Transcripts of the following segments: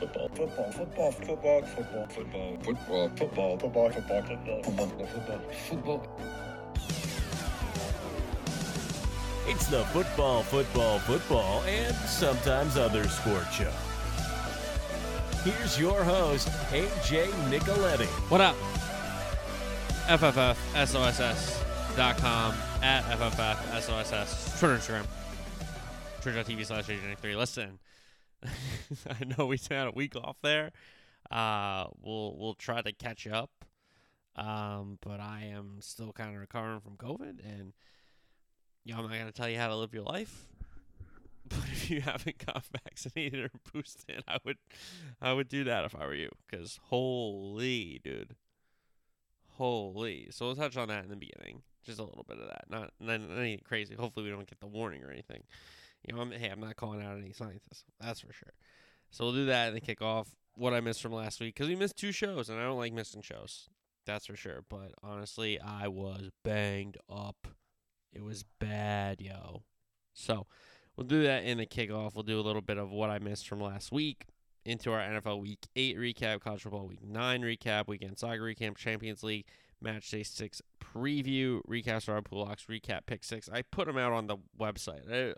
football, football, football, football, football, football, football, football, football, football, football, football, football, football. It's the football, football, football, and sometimes other sport show. Here's your host, AJ Nicoletti. What up? FFFSOSS.com at FFFSOSS. Twitter, Instagram. Twitch.tv slash AJ3. Listen, I know we had a week off there. Uh, we'll we'll try to catch up. Um, but I am still kind of recovering from COVID, and you know, I'm not gonna tell you how to live your life. But if you haven't got vaccinated or boosted, I would, I would do that if I were you. Cause holy dude, holy. So we'll touch on that in the beginning, just a little bit of that. Not, not anything crazy. Hopefully we don't get the warning or anything. You know, I'm, hey, I'm not calling out any scientists. That's for sure. So we'll do that and then kick off what I missed from last week because we missed two shows and I don't like missing shows. That's for sure. But honestly, I was banged up. It was bad, yo. So we'll do that in the kickoff. We'll do a little bit of what I missed from last week into our NFL Week 8 recap, College Football Week 9 recap, Weekend Soccer recap, Champions League Match Day 6 preview, recap our Pool Locks, recap Pick 6. I put them out on the website. I,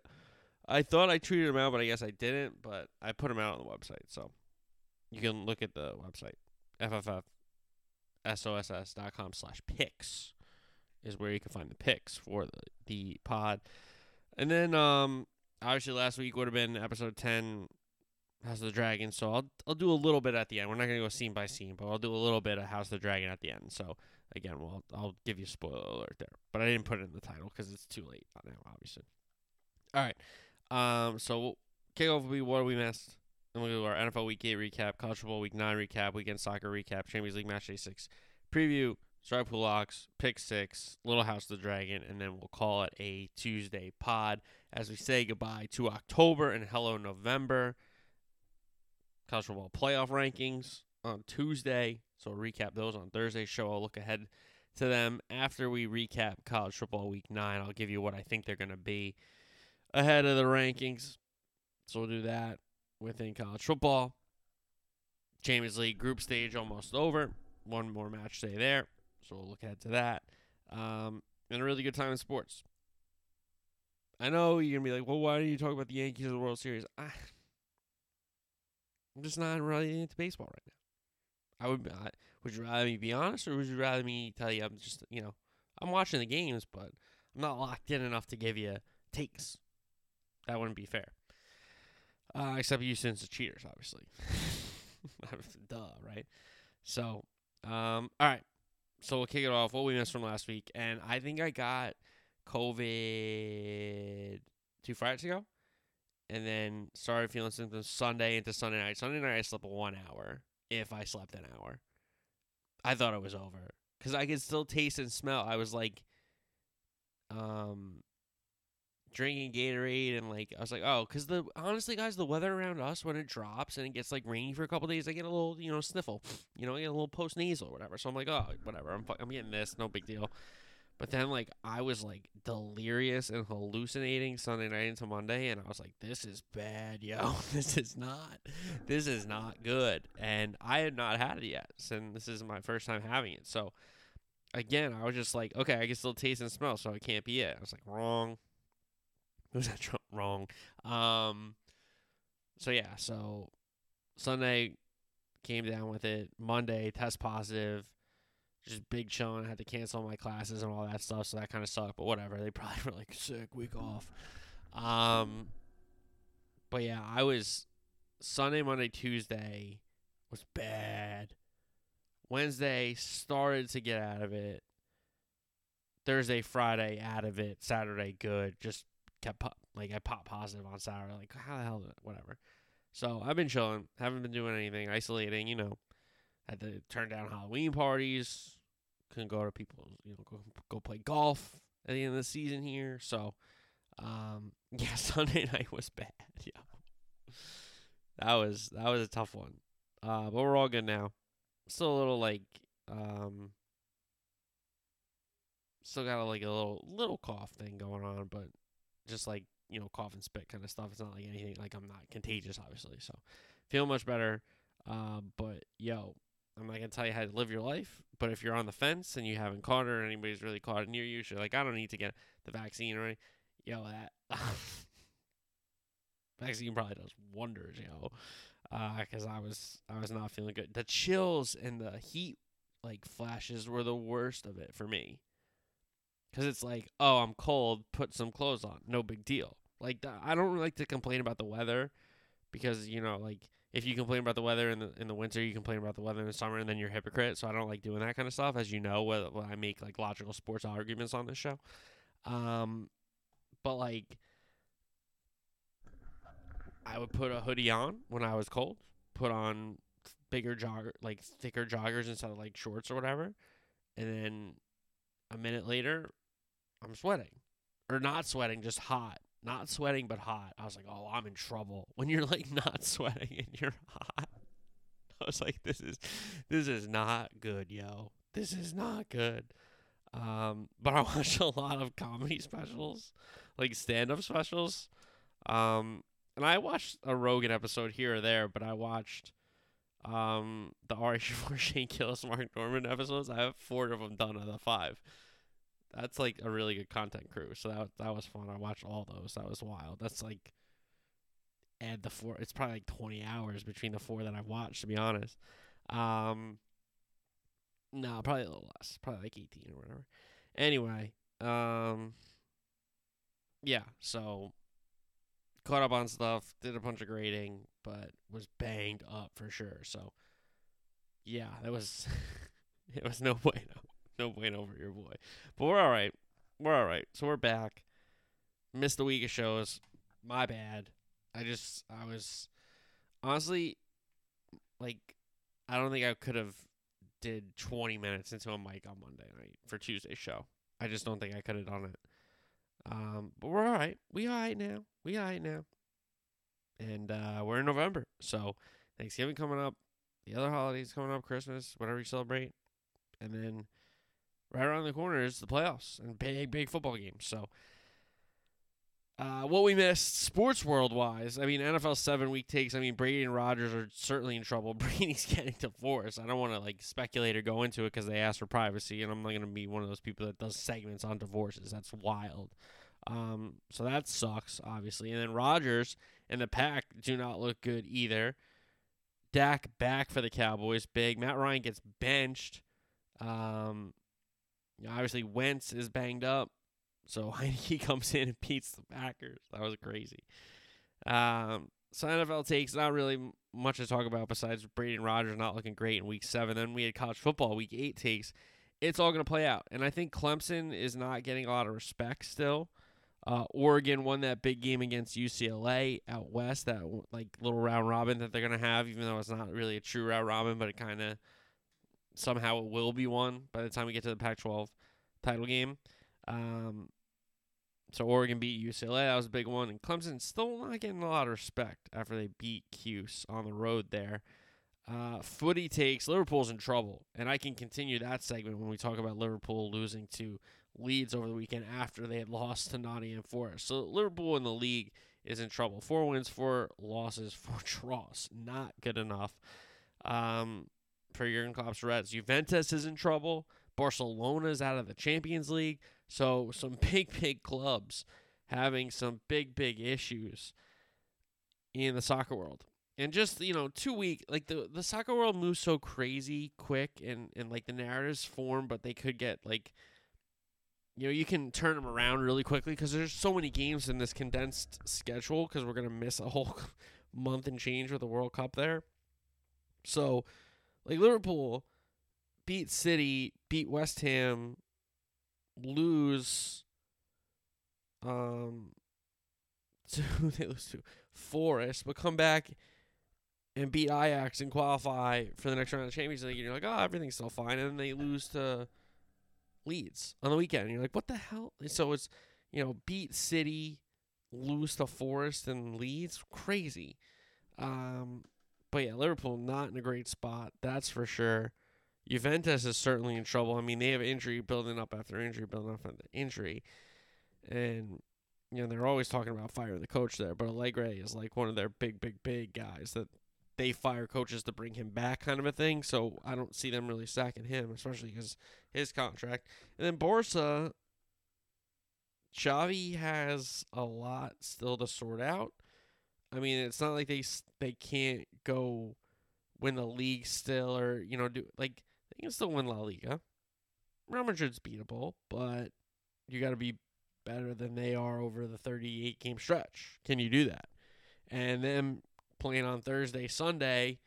I thought I tweeted him out, but I guess I didn't. But I put him out on the website. So you can look at the website, FFFSOSS.com slash picks is where you can find the picks for the, the pod. And then, um, obviously, last week would have been episode 10, House of the Dragon. So I'll, I'll do a little bit at the end. We're not going to go scene by scene, but I'll do a little bit of House of the Dragon at the end. So, again, well, I'll give you a spoiler alert there. But I didn't put it in the title because it's too late now, obviously. All right. Um, so we'll kick off will be what we missed. Then we'll do our NFL Week 8 recap, College Football Week 9 recap, Weekend Soccer recap, Champions League Match Day 6 preview, Stripe Pool Locks, Pick 6, Little House of the Dragon, and then we'll call it a Tuesday pod as we say goodbye to October and hello November. College Football Playoff rankings on Tuesday. So we'll recap those on Thursday's show. I'll look ahead to them after we recap College Football Week 9. I'll give you what I think they're going to be ahead of the rankings. So we'll do that within college football. Champions League group stage almost over. One more match day there. So we'll look ahead to that. Um, and a really good time in sports. I know you're going to be like, well, why don't you talk about the Yankees of the World Series? I, I'm just not really into baseball right now. I would, I, would you rather me be honest or would you rather me tell you I'm just, you know, I'm watching the games, but I'm not locked in enough to give you takes. That wouldn't be fair. Uh, except you since the cheaters, obviously. Duh, right? So, um, all right. So we'll kick it off. What we missed from last week, and I think I got COVID two Fridays ago, and then started feeling symptoms Sunday into Sunday night. Sunday night I slept one hour, if I slept an hour. I thought it was over because I could still taste and smell. I was like, um, drinking Gatorade and like I was like, oh, because the honestly, guys, the weather around us when it drops and it gets like rainy for a couple days, I get a little you know sniffle, you know, I get a little post nasal or whatever. So I'm like, oh, whatever, I'm I'm getting this, no big deal. But then like I was like delirious and hallucinating Sunday night into Monday, and I was like, this is bad, yo. this is not, this is not good. And I had not had it yet, and this is my first time having it. So again, I was just like, okay, I can still taste and smell, so it can't be it. I was like, wrong was that tr- wrong? Um, so yeah, so Sunday came down with it. Monday test positive, just big chilling. I had to cancel my classes and all that stuff, so that kind of sucked. But whatever, they probably were like sick week off. Um, but yeah, I was Sunday, Monday, Tuesday was bad. Wednesday started to get out of it. Thursday, Friday out of it. Saturday good. Just kept pop, like I popped positive on Saturday. Like how the hell, whatever. So I've been chilling, haven't been doing anything, isolating. You know, had to turn down Halloween parties. Couldn't go to people, you know, go go play golf at the end of the season here. So, um, yeah, Sunday night was bad. Yeah, that was that was a tough one. Uh, but we're all good now. Still a little like um. Still got a, like a little little cough thing going on, but just like you know cough and spit kind of stuff. It's not like anything like I'm not contagious, obviously. So feel much better. Uh, but yo, I'm not gonna tell you how to live your life. But if you're on the fence and you haven't caught it, or anybody's really caught it near you, so like I don't need to get the vaccine or anything. Yo, that vaccine probably does wonders, yo. Because I was I was not feeling good. The chills and the heat like flashes were the worst of it for me. Cause it's like, oh, I'm cold. Put some clothes on. No big deal. Like I don't like to complain about the weather, because you know, like if you complain about the weather in the in the winter, you complain about the weather in the summer, and then you're a hypocrite. So I don't like doing that kind of stuff, as you know, when I make like logical sports arguments on this show. Um, but like, I would put a hoodie on when I was cold. Put on bigger jogger, like thicker joggers instead of like shorts or whatever, and then a minute later, I'm sweating, or not sweating, just hot. Not sweating but hot. I was like, oh, I'm in trouble. When you're like not sweating and you're hot, I was like, this is this is not good, yo. This is not good. Um, but I watched a lot of comedy specials, like stand-up specials. Um, and I watched a Rogan episode here or there, but I watched um the Ari Shaffir Shane Gillis Mark Normand episodes. I have four of them done out of the five. That's like a really good content crew. So that that was fun. I watched all those. That was wild. That's like add the four. It's probably like twenty hours between the four that I've watched. To be honest, um, no, probably a little less. Probably like eighteen or whatever. Anyway, um, yeah. So caught up on stuff. Did a bunch of grading, but was banged up for sure. So yeah, that was it was no bueno no bueno over your boy. But we're all right. We're all right. So we're back. Missed a week of shows. My bad. I just I was honestly like I don't think I could have did 20 minutes into a mic on Monday night for Tuesday's show. I just don't think I could have done it. Um, but we're all right. We all right now. We all right now. And uh, we're in November, so Thanksgiving coming up, the other holidays coming up, Christmas, whatever you celebrate, and then right around the corner is the playoffs and big, big football games. So, uh, what we missed sports world wise, I mean, NFL seven week takes. I mean, Brady and Rodgers are certainly in trouble. Brady's getting divorced. I don't want to like speculate or go into it because they asked for privacy, and I'm not going to be one of those people that does segments on divorces. That's wild. Um, so that sucks, obviously. And then Rodgers and the pack do not look good either. Dak back for the Cowboys, big. Matt Ryan gets benched. Um, you know, obviously, Wentz is banged up, so Heinicke comes in and beats the Packers. That was crazy. Um, so NFL takes not really much to talk about besides Brady and Rodgers not looking great in Week Seven. Then we had college football Week Eight takes. It's all going to play out, and I think Clemson is not getting a lot of respect still. Uh, Oregon won that big game against UCLA out west, that like little round robin that they're gonna have, even though it's not really a true round robin, but it kind of somehow it will be won by the time we get to the Pac-12 title game. Um, so Oregon beat UCLA. That was a big one. And Clemson still not getting a lot of respect after they beat Cuse on the road there. Uh, footy takes Liverpool's in trouble, and I can continue that segment when we talk about Liverpool losing to Leeds over the weekend after they had lost to Nottingham Forest. So Liverpool in the league is in trouble. Four wins, four losses, four draws. Not good enough. Um, for Jurgen Klopp's Reds. Juventus is in trouble. Barcelona is out of the Champions League. So some big, big clubs having some big, big issues in the soccer world. And just, you know, two week like the the soccer world moves so crazy quick and, and like the narratives form, but they could get like you know, you can turn them around really quickly because there's so many games in this condensed schedule because we're gonna miss a whole month and change with the World Cup there. So like Liverpool beat City, beat West Ham, lose um to they lose to Forest, but come back and beat Ajax and qualify for the next round of the Champions League, and you're like, oh, everything's still fine, and then they lose to Leeds on the weekend, and you're like, what the hell? So it's you know beat City, lose to Forest and Leeds, crazy. Um, but yeah, Liverpool not in a great spot, that's for sure. Juventus is certainly in trouble. I mean, they have injury building up after injury, building up after injury. And, you know, they're always talking about firing the coach there, but Allegri is like one of their big, big, big guys that they fire coaches to bring him back kind of a thing. So I don't see them really sacking him, especially because his contract. And then Barça, Xavi has a lot still to sort out. I mean, it's not like they they can't go win the league still, or you know, do like they can still win La Liga. Real Madrid's beatable, but you got to be better than they are over the 38 game stretch. Can you do that? And then playing on Thursday, Sunday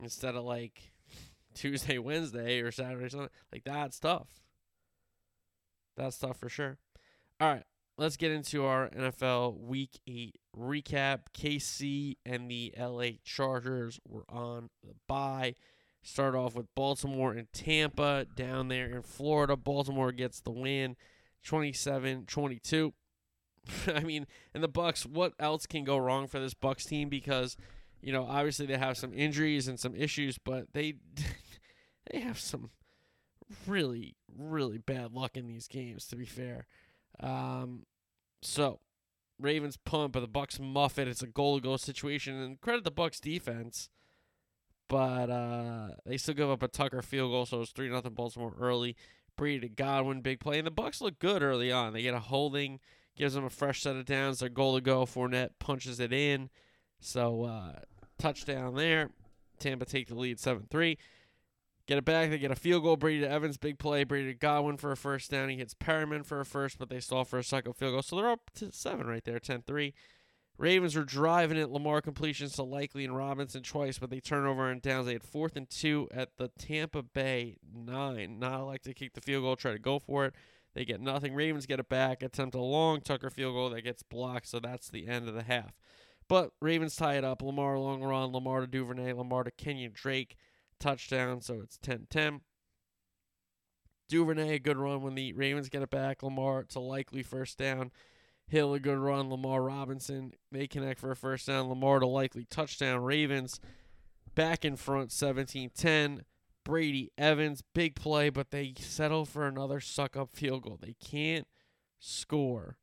instead of like Tuesday, Wednesday, or Saturday, Sunday, like that's tough. That's tough for sure. All right, let's get into our NFL Week 8 recap. KC and the LA Chargers were on the bye. Start off with Baltimore and Tampa down there in Florida. Baltimore gets the win 27 22. I mean, and the Bucs, what else can go wrong for this Bucs team because you know, obviously they have some injuries and some issues, but they they have some really really bad luck in these games to be fair. Um so Ravens punt, but the Bucs muff it. It's a goal to go situation, and credit the Bucs defense, but uh, they still give up a Tucker field goal, so it's three nothing Baltimore early. Brady to Godwin, big play, and the Bucs look good early on. They get a holding, gives them a fresh set of downs. Their goal to go. Fournette punches it in, so uh, touchdown there. Tampa take the lead seven three. Get it back. They get a field goal. Brady to Evans, big play. Brady to Godwin for a first down. He hits Perriman for a first, but they stall for a second field goal. So they're up to seven right there, 10 3. Ravens are driving it. Lamar completions to Likely and Robinson twice, but they turn over and downs. They had fourth and two at the Tampa Bay nine. Not like to kick the field goal, try to go for it. They get nothing. Ravens get it back, attempt a long Tucker field goal that gets blocked, so that's the end of the half. But Ravens tie it up. Lamar long run, Lamar to Duvernay, Lamar to Kenyon Drake touchdown, so it's 10-10. Duvernay, a good run when the Ravens get it back. Lamar, it's a Likely first down. Hill, a good run. Lamar Robinson, they connect for a first down. Lamar to Likely touchdown. Ravens back in front, 17 10. Brady Evans, big play, but they settle for another suck up field goal. They can't score.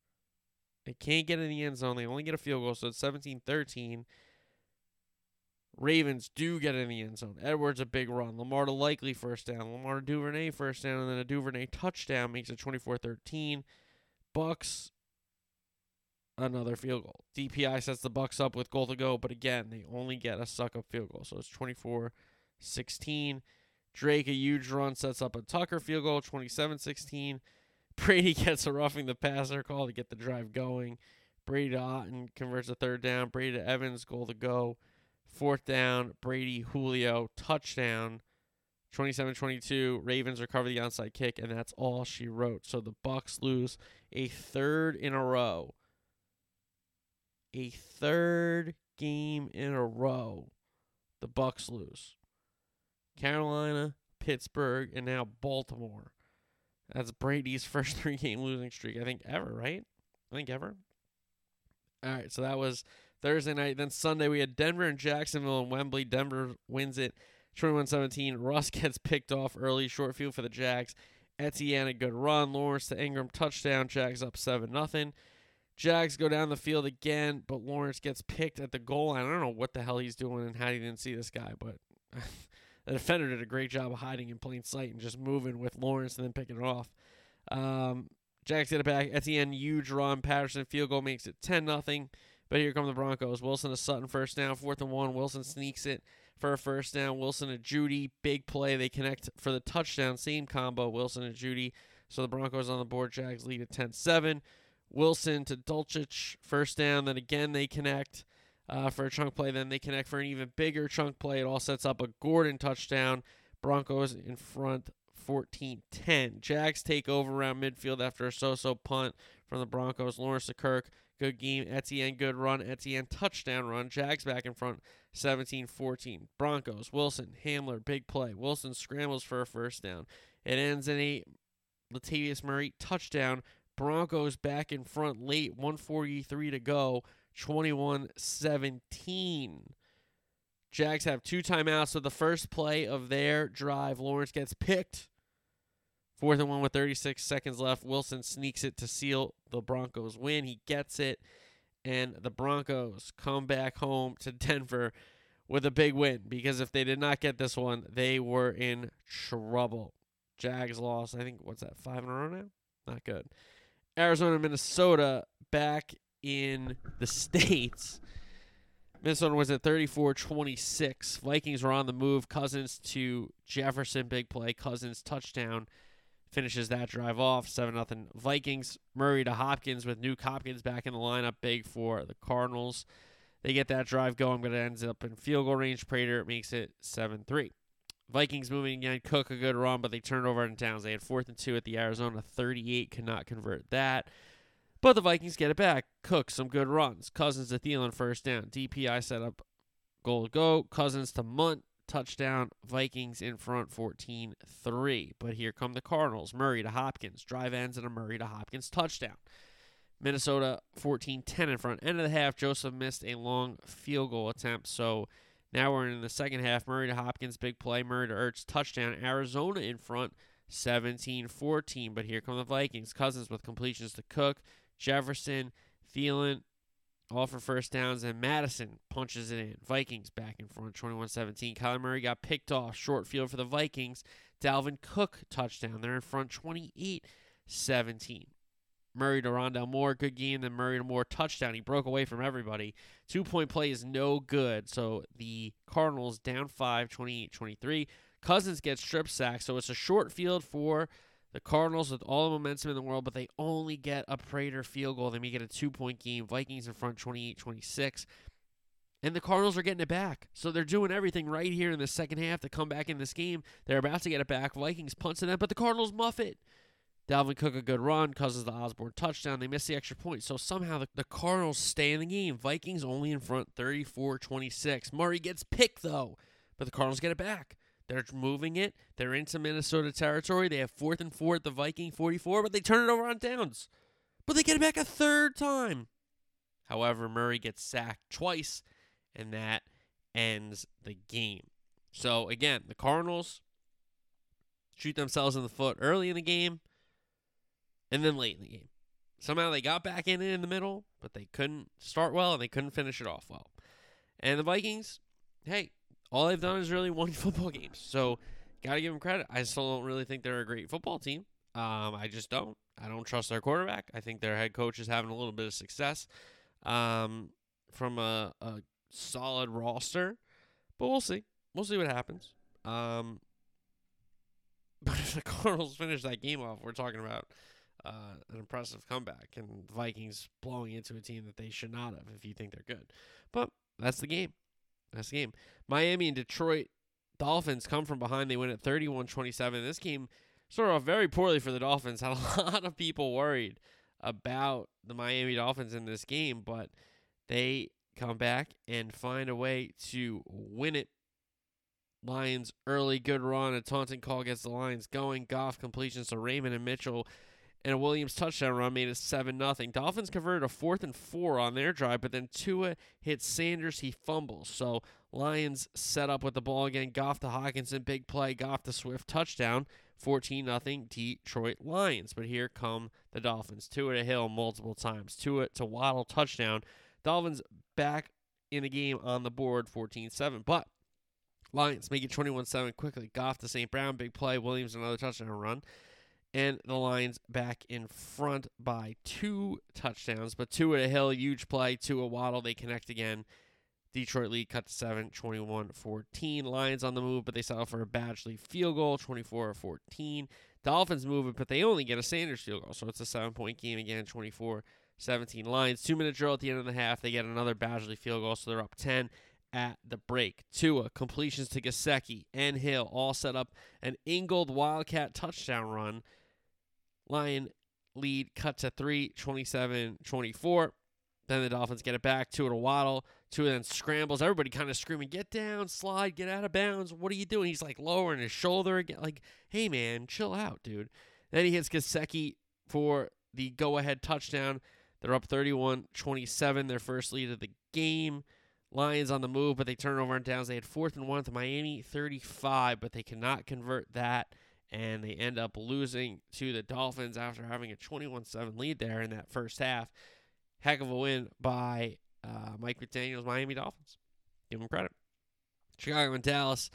They can't get in the end zone. They only get a field goal, so it's 17 13. Ravens do get in the end zone. Edwards a big run. Lamar to Likely first down. Lamar to Duvernay first down, and then a Duvernay touchdown makes it 24-13. Bucs another field goal. DPI sets the Bucs up with goal to go, but again, they only get a suck up field goal. So it's 24-16. Drake a huge run sets up a Tucker field goal 27-16. Brady gets a roughing the passer call to get the drive going. Brady to Otton converts a third down. Brady to Evans goal to go. Fourth down, Brady, Julio, touchdown. 27-22, Ravens recover the onside kick, and that's all she wrote. So the Bucs lose a third in a row. A third game in a row. The Bucs lose. Carolina, Pittsburgh, and now Baltimore. That's Brady's first three game losing streak, I think, ever, right? I think ever. All right, so that was Thursday night. Then Sunday, we had Denver and Jacksonville and Wembley. Denver wins it 21 17. Russ gets picked off early, short field for the Jags. Etienne, a good run. Lawrence to Ingram, touchdown. Jags up 7 0. Jags go down the field again, but Lawrence gets picked at the goal line. I don't know what the hell he's doing and how he didn't see this guy, but the defender did a great job of hiding in plain sight and just moving with Lawrence and then picking it off. Um, Jags get it back. Etienne, huge run. Patterson field goal makes it 10 0. But here come the Broncos. Wilson to Sutton, first down, fourth and one. Wilson sneaks it for a first down. Wilson to Jeudy, big play. They connect for the touchdown. Same combo, Wilson and Jeudy. So the Broncos on the board. Jags lead at 10 7. Wilson to Dulcich, first down. Then again, they connect uh, for a chunk play. Then they connect for an even bigger chunk play. It all sets up a Gordon touchdown. Broncos in front 14 10. Jags take over around midfield after a so so punt from the Broncos. Lawrence to Kirk. Good game. Etienne, good run. Etienne, touchdown run. Jags back in front, 17 14. Broncos, Wilson, Hamler, big play. Wilson scrambles for a first down. It ends in a Latavius Murray touchdown. Broncos back in front late, 143 to go, 21 17. Jags have two timeouts. So the first play of their drive, Lawrence gets picked. Fourth and one with 36 seconds left. Wilson sneaks it to seal the Broncos win. He gets it, and the Broncos come back home to Denver with a big win because if they did not get this one, they were in trouble. Jags lost, I think, what's that, five in a row now? Not good. Arizona, Minnesota back in the States. Minnesota was at 34 26. Vikings were on the move. Cousins to Jefferson, big play. Cousins touchdown finishes that drive off. 7 0 Vikings. Murray to Hopkins with Nuke Hopkins back in the lineup, big for the Cardinals. They get that drive going, but it ends up in field goal range. Prater makes it 7 3. Vikings moving again. Cook a good run, but they turned over in towns. They had fourth and two at the Arizona 38, could not convert that. But the Vikings get it back. Cook some good runs. Cousins to Thielen first down. DPI set up goal to go. Cousins to Mundt touchdown. Vikings in front 14 3. But here come the Cardinals. Murray to Hopkins. Drive ends and a Murray to Hopkins touchdown. Minnesota 14 10 in front. End of the half, Joseph missed a long field goal attempt. So now we're in the second half. Murray to Hopkins, big play. Murray to Ertz, touchdown. Arizona in front 17 14. But here come the Vikings. Cousins with completions to Cook, Jefferson, Thielen, all for first downs, and Mattison punches it in. Vikings back in front 21 17. Kyler Murray got picked off. Short field for the Vikings. Dalvin Cook touchdown. They're in front 28 17. Murray to Rondale Moore, good game. Then Murray to Moore, touchdown. He broke away from everybody. Two point play is no good. So the Cardinals down 5, 28 23. Cousins gets strip sack. So it's a short field for the Cardinals with all the momentum in the world, but they only get a Prater field goal. They make it a two point game. Vikings in front 28 26. And the Cardinals are getting it back. So they're doing everything right here in the second half to come back in this game. They're about to get it back. Vikings punts them, but the Cardinals muff it. Dalvin Cook a good run, causes the Osborn touchdown. They miss the extra point. So somehow the, the Cardinals stay in the game. Vikings only in front 34 26. Murray gets picked though, but the Cardinals get it back. They're moving it. They're into Minnesota territory. They have fourth and four at the Viking 44, but they turn it over on downs. But they get it back a third time. However, Murray gets sacked twice, and that ends the game. So again, the Cardinals shoot themselves in the foot early in the game and then late in the game. Somehow they got back in it in the middle, but they couldn't start well and they couldn't finish it off well. And the Vikings, hey, all they've done is really won football games. So got to give them credit. I still don't really think they're a great football team. Um, I just don't. I don't trust their quarterback. I think their head coach is having a little bit of success um, from a, a solid roster, but we'll see. We'll see what happens. Um, but if the Cardinals finish that game off, we're talking about uh, an impressive comeback and the Vikings blowing into a team that they should not have if you think they're good. But that's the game. That's the game. Miami and Detroit Dolphins come from behind. They win at 31 27. This game started off very poorly for the Dolphins. Had a lot of people worried about the Miami Dolphins in this game, but they come back and find a way to win it. Lions early good run. A taunting call gets the Lions going. Goff completions to Raymond and Mitchell and a Williams touchdown run made it 7 0. Dolphins converted a fourth and four on their drive, but then Tua hits Sanders. He fumbles. So Lions set up with the ball again. Goff to Hockenson, big play. Goff to Swift, touchdown. 14 0 Detroit Lions. But here come the Dolphins. Tua to Hill multiple times. Tua to Waddle, touchdown. Dolphins back in the game on the board 14 7. But Lions make it 21 7 quickly. Goff to St. Brown, big play. Williams, another touchdown run and the Lions back in front by two touchdowns. But two at a hill, huge play, two a waddle. They connect again. Detroit lead cut to 7, 21 14. Lions on the move, but they settle for a Badgley field goal, 24 14. Dolphins move it, but they only get a Sanders field goal. So it's a seven point game again, 24 17. Lions, two minute drill at the end of the half. They get another Badgley field goal, so they're up 10 at the break. Tua, completions to Gesicki and Hill, all set up an Ingold Wildcat touchdown run Lion lead cut to 3, 27 24. Then the Dolphins get it back. Tua to Waddle. Tua then scrambles. Everybody kind of screaming, get down, slide, get out of bounds. What are you doing? He's like lowering his shoulder again. Like, hey, man, chill out, dude. Then he hits Gesicki for the go ahead touchdown. They're up 31 27, their first lead of the game. Lions on the move, but they turn over on downs. They had fourth and one to Miami 35, but they cannot convert that and they end up losing to the Dolphins after having a 21-7 lead there in that first half. Heck of a win by uh, Mike McDaniel's Miami Dolphins. Give him credit. Chicago and Dallas.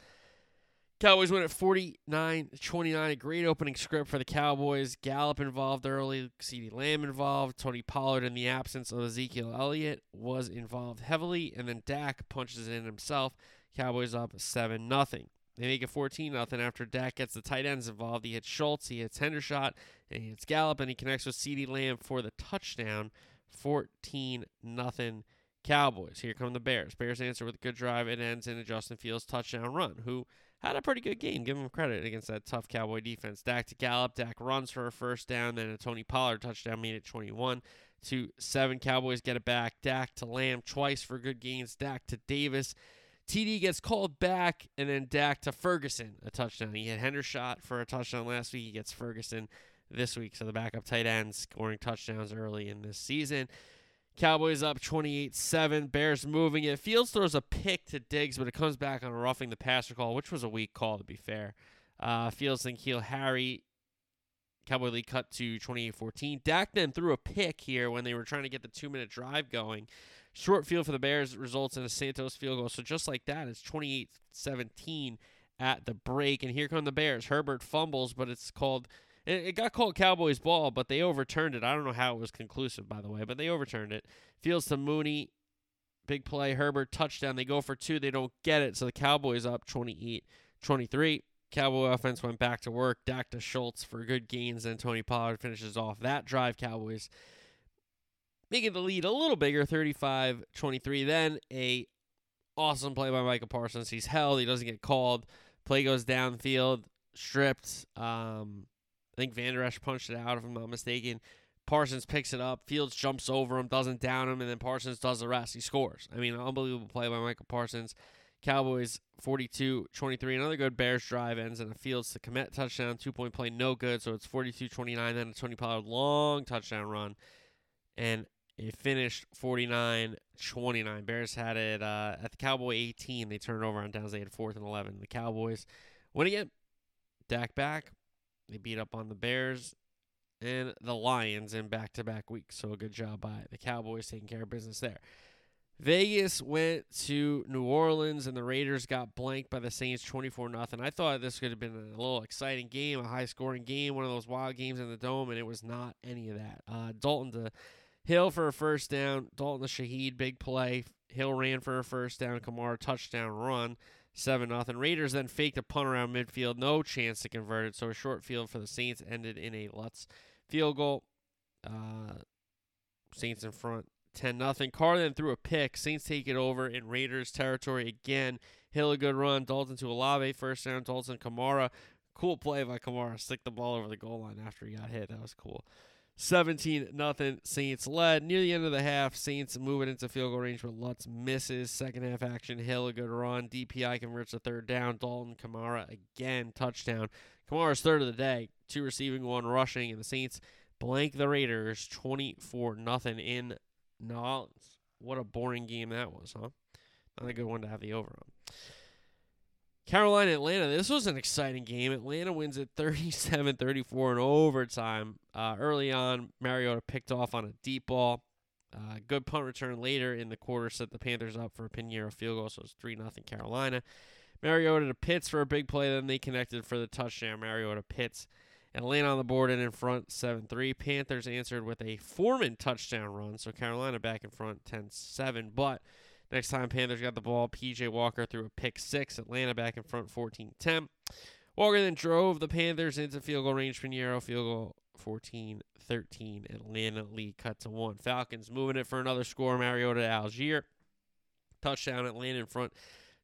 Cowboys win at 49 29. A great opening script for the Cowboys. Gallup involved early, CeeDee Lamb involved. Tony Pollard, in the absence of Ezekiel Elliott, was involved heavily. And then Dak punches in himself. Cowboys up 7 0. They make it 14 0 after Dak gets the tight ends involved. He hits Schultz, he hits Hendershot, and he hits Gallup, and he connects with CeeDee Lamb for the touchdown. 14 nothing Cowboys. Here come the Bears. Bears answer with a good drive. It ends in a Justin Fields touchdown run, who had a pretty good game. Give him credit against that tough Cowboy defense. Dak to Gallup. Dak runs for a first down. Then a Tony Pollard touchdown made it 21 to 7. Cowboys get it back. Dak to Lamb twice for good gains. Dak to Davis. TD gets called back, and then Dak to Ferguson, a touchdown. He had Hendershot for a touchdown last week. He gets Ferguson this week. So the backup tight end scoring touchdowns early in this season. Cowboys up 28 7. Bears moving it. Fields throws a pick to Diggs, but it comes back on a roughing the passer call, which was a weak call, to be fair. Uh, Fields and Keel Harry. Cowboy lead cut to 28 14. Dak then threw a pick here when they were trying to get the two minute drive going. Short field for the Bears results in a Santos field goal. So just like that, it's 28 17 at the break. And here come the Bears. Herbert fumbles, but it's called it, got called Cowboys ball, but they overturned it. I don't know how it was conclusive, by the way, but they overturned it. Fields to Mooney, big play. Herbert touchdown. They go for two. They don't get it, so the Cowboys up 28 23. Cowboy offense went back to work. Dak to Schultz for good gains, and Tony Pollard finishes off that drive. Cowboys making the lead a little bigger, 35-23. Then a awesome play by Michael Parsons. He's held. He doesn't get called. Play goes downfield, stripped. Um, I think Vander Esch punched it out, if I'm not mistaken. Parsons picks it up. Fields jumps over him, doesn't down him, and then Parsons does the rest. He scores. I mean, unbelievable play by Michael Parsons. Cowboys 42 23. Another good Bears drive ends in a Fields to Kmet touchdown. Two point play, no good. So it's 42 29. Then a Tony Pollard long touchdown run. And it finished 49 29. Bears had it uh, at the Cowboy 18. They turned over on downs. They had fourth and 11. The Cowboys win again. Dak back. They beat up on the Bears and the Lions in back to back weeks. So a good job by the Cowboys taking care of business there. Vegas went to New Orleans and the Raiders got blanked by the Saints 24 nothing. I thought this could have been a little exciting game, a high scoring game, one of those wild games in the dome, and it was not any of that. Uh, Dalton to Hill for a first down. Dalton to Shaheed, big play. Hill ran for a first down. Kamara touchdown run seven nothing. Raiders then faked a punt around midfield, no chance to convert it. So a short field for the Saints ended in a Lutz field goal. Uh, Saints in front, ten nothing. Carr then threw a pick. Saints take it over in Raiders territory again. Hill a good run. Dalton to Olave first down. Dalton Kamara, cool play by Kamara. Stick the ball over the goal line after he got hit. That was cool. 17 nothing Saints led. Near the end of the half, Saints moving into field goal range, but Lutz misses. Second half action, Hill a good run. DPI converts a third down. Dalton Kamara again touchdown. Kamara's third of the day, two receiving, one rushing, and the Saints blank the Raiders 24 nothing in Nolens. What a boring game that was, huh? Not a good one to have the over on. Carolina Atlanta. This was an exciting game. Atlanta wins it 37 34 in overtime. Uh, early on, Mariota picked off on a deep ball. Uh, good punt return later in the quarter set the Panthers up for a Piñeiro field goal, so it's 3 0 Carolina. Mariota to Pitts for a big play, then they connected for the touchdown. Mariota Pitts. And Atlanta on the board and in front 7 3. Panthers answered with a Foreman touchdown run, so Carolina back in front 10 7. But Next time Panthers got the ball, PJ Walker threw a pick six. Atlanta back in front 14 10. Walker then drove the Panthers into field goal range. Piñeiro field goal 14 13. Atlanta lead cut to one. Falcons moving it for another score. Mariota to Allgeier. Touchdown Atlanta in front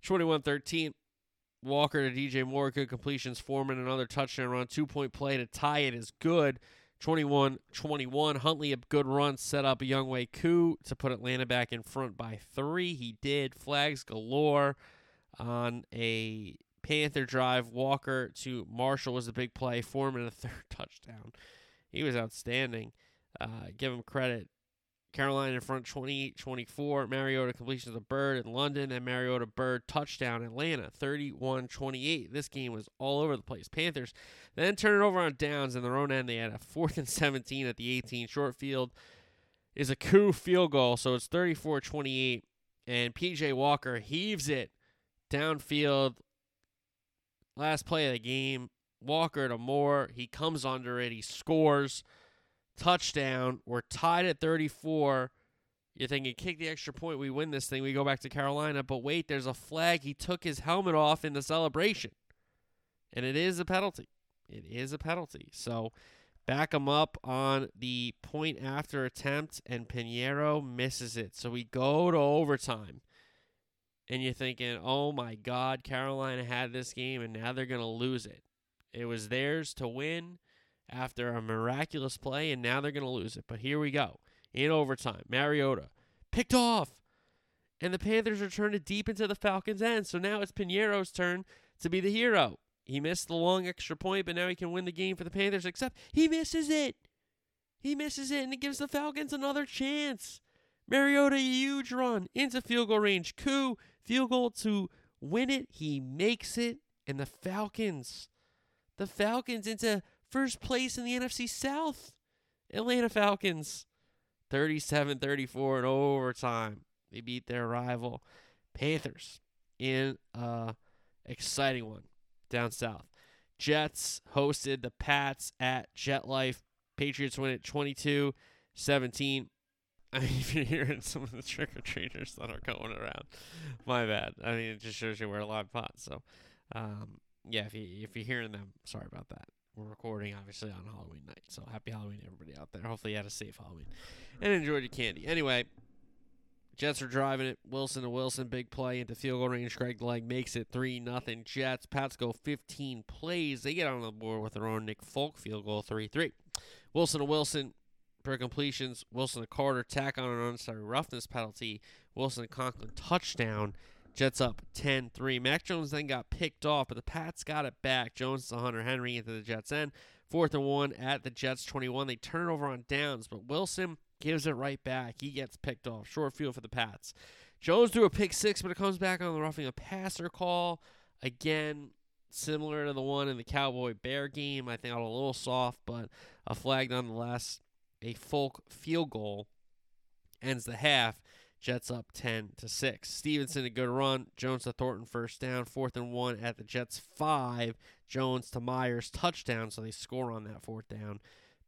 21 13. Walker to DJ Moore. Good completions. Foreman another touchdown run. Two point play to tie it is good. 21 21. Huntley, a good run, set up a Younghoe Koo to put Atlanta back in front by three. He did. Flags galore on a Panther drive. Walker to Marshall was a big play. Foreman a third touchdown. He was outstanding. Uh, give him credit. Carolina in front 28 24. Mariota completion of Byrd in London, and Mariota Byrd touchdown Atlanta 31 28. This game was all over the place. Panthers then turn it over on downs in their own end. They had a fourth and 17 at the 18. Short field is a Koo field goal, so it's 34 28. And PJ Walker heaves it downfield. Last play of the game, Walker to Moore. He comes under it. He scores. Touchdown. We're tied at 34. You're thinking, kick the extra point. We win this thing. We go back to Carolina. But wait, there's a flag. He took his helmet off in the celebration. And it is a penalty. It is a penalty. So back him up on the point after attempt, and Piñeiro misses it. So we go to overtime. And you're thinking, oh my God, Carolina had this game, and now they're going to lose it. It was theirs to win after a miraculous play, and now they're going to lose it. But here we go. In overtime, Mariota picked off. And the Panthers return it deep into the Falcons' end. So now it's Piñeiro's turn to be the hero. He missed the long extra point, but now he can win the game for the Panthers, except he misses it. He misses it, and it gives the Falcons another chance. Mariota, a huge run into field goal range. Koo, field goal to win it. He makes it, and the Falcons, the Falcons into first place in the NFC South. Atlanta Falcons, 37 34 in overtime. They beat their rival Panthers in a exciting one down south. Jets hosted the Pats at MetLife. Patriots win it 22 17. I mean, if you're hearing some of the trick or treaters that are going around, my bad. I mean, it just shows you we're a live pot. So, um, yeah, if, you, if you're hearing them, sorry about that. We're recording, obviously, on Halloween night. So, happy Halloween, everybody out there. Hopefully, you had a safe Halloween and enjoyed your candy. Anyway, Jets are driving it. Wilson to Wilson, big play into field goal range. Greg Leg makes it 3 nothing. Jets. Pats go 15 plays. They get on the board with their own Nick Folk field goal 3 3. Wilson to Wilson for completions. Wilson to Carter, tack on an unnecessary roughness penalty. Wilson to Conklin, touchdown. Jets up 10 3. Mac Jones then got picked off, but the Pats got it back. Jones to Hunter Henry into the Jets' end. Fourth and one at the Jets 21. They turn it over on downs, but Wilson gives it right back. He gets picked off. Short field for the Pats. Jones threw a pick six, but it comes back on the roughing a passer call. Again, similar to the one in the Cowboy Bear game. I think a little soft, but a flag nonetheless. A Folk field goal ends the half. Jets up 10 to 6. Stevenson a good run. Jones to Thornton first down. Fourth and one at the Jets 5. Jones to Myers touchdown, so they score on that fourth down.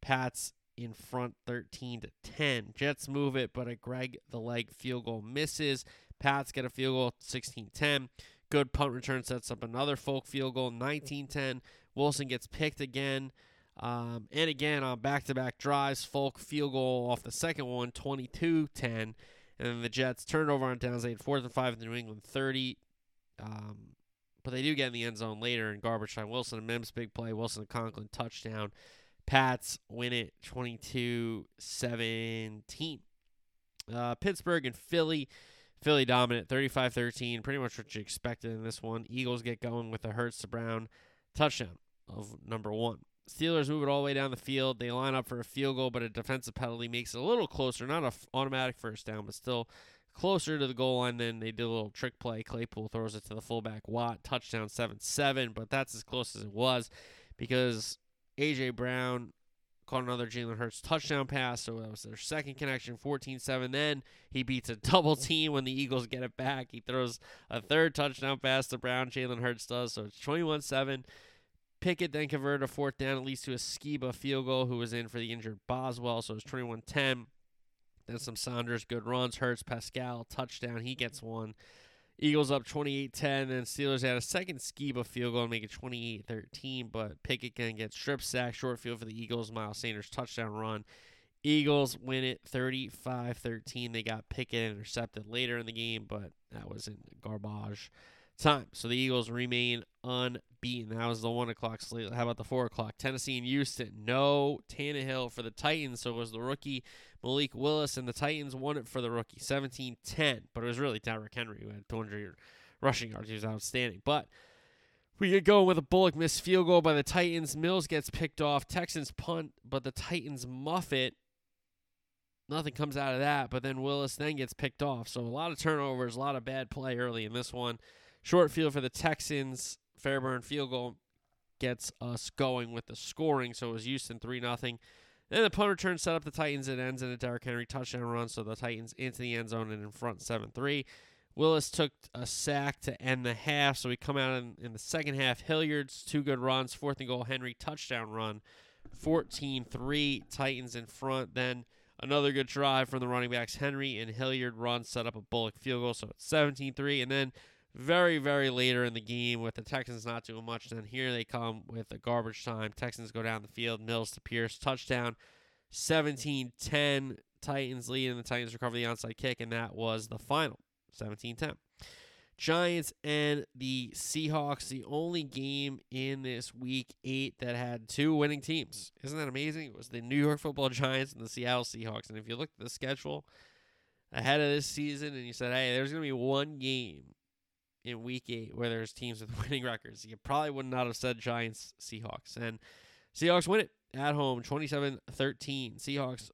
Pats in front 13 to 10. Jets move it, but a Greg the leg field goal misses. Pats get a field goal 16-10. Good punt return sets up another Folk field goal 19-10. Wilson gets picked again. Um, and again on back-to-back drives, Folk field goal off the second one, 22-10. And then the Jets turnover on downs. They had fourth and five in the New England 30. Um, but they do get in the end zone later in garbage time. Wilson and Mims big play. Wilson and Conklin touchdown. Pats win it 22 17. Uh, Pittsburgh and Philly. Philly dominant 35 13. Pretty much what you expected in this one. Eagles get going with a Hurts to Brown touchdown of number one. Steelers move it all the way down the field. They line up for a field goal, but a defensive penalty makes it a little closer. Not an automatic first down, but still closer to the goal line. Then they do a little trick play. Claypool throws it to the fullback. Watt touchdown 7 7, but that's as close as it was because A.J. Brown caught another Jalen Hurts touchdown pass, so that was their second connection, 14-7. Then he beats a double team when the Eagles get it back. He throws a third touchdown pass to Brown. Jalen Hurts does, so it's 21-7. Pickett then converted a fourth down, at least to a Skiba field goal, who was in for the injured Boswell, so it's 21-10. Then some Sanders good runs. Hurts, Pascal, touchdown. He gets one. Eagles up 28-10, Then Steelers had a second Skiba field goal and make it 28-13, but Pickett can get strip sack, short field for the Eagles, Miles Sanders touchdown run. Eagles win it 35-13. They got Pickett intercepted later in the game, but that was in garbage time. So the Eagles remain unbeaten. That was the 1 o'clock slate. How about the 4 o'clock? Tennessee and Houston. No Tannehill for the Titans, so it was the rookie Malik Willis, and the Titans won it for the rookie 17 10. But it was really Derrick Henry who had 200 rushing yards. He was outstanding. But we get going with a Bullock missed field goal by the Titans. Mills gets picked off. Texans punt, but the Titans muff it. Nothing comes out of that, but then Willis then gets picked off. So a lot of turnovers, a lot of bad play early in this one. Short field for the Texans. Fairbairn field goal gets us going with the scoring. So it was Houston 3 0. Then the punt return set up the Titans. It ends in a Derrick Henry touchdown run, so the Titans into the end zone and in front 7 3. Willis took a sack to end the half, so we come out in, in the second half. Hilliard's two good runs, fourth and goal, Henry touchdown run, 14-3, Titans in front. Then another good drive from the running backs, Henry and Hilliard run set up a Bullock field goal, so it's 17-3, and then very, very later in the game with the Texans not doing much. Then here they come with a garbage time. Texans go down the field, Mills to Pierce, touchdown, 17-10. Titans lead, and the Titans recover the onside kick, and that was the final, 17-10. Giants and the Seahawks, the only game in this week eight that had two winning teams. Isn't that amazing? It was the New York football Giants and the Seattle Seahawks. And if you look at the schedule ahead of this season and you said, hey, there's going to be one game in week eight where there's teams with winning records, you probably would not have said Giants Seahawks. And Seahawks win it at home 27 13. Seahawks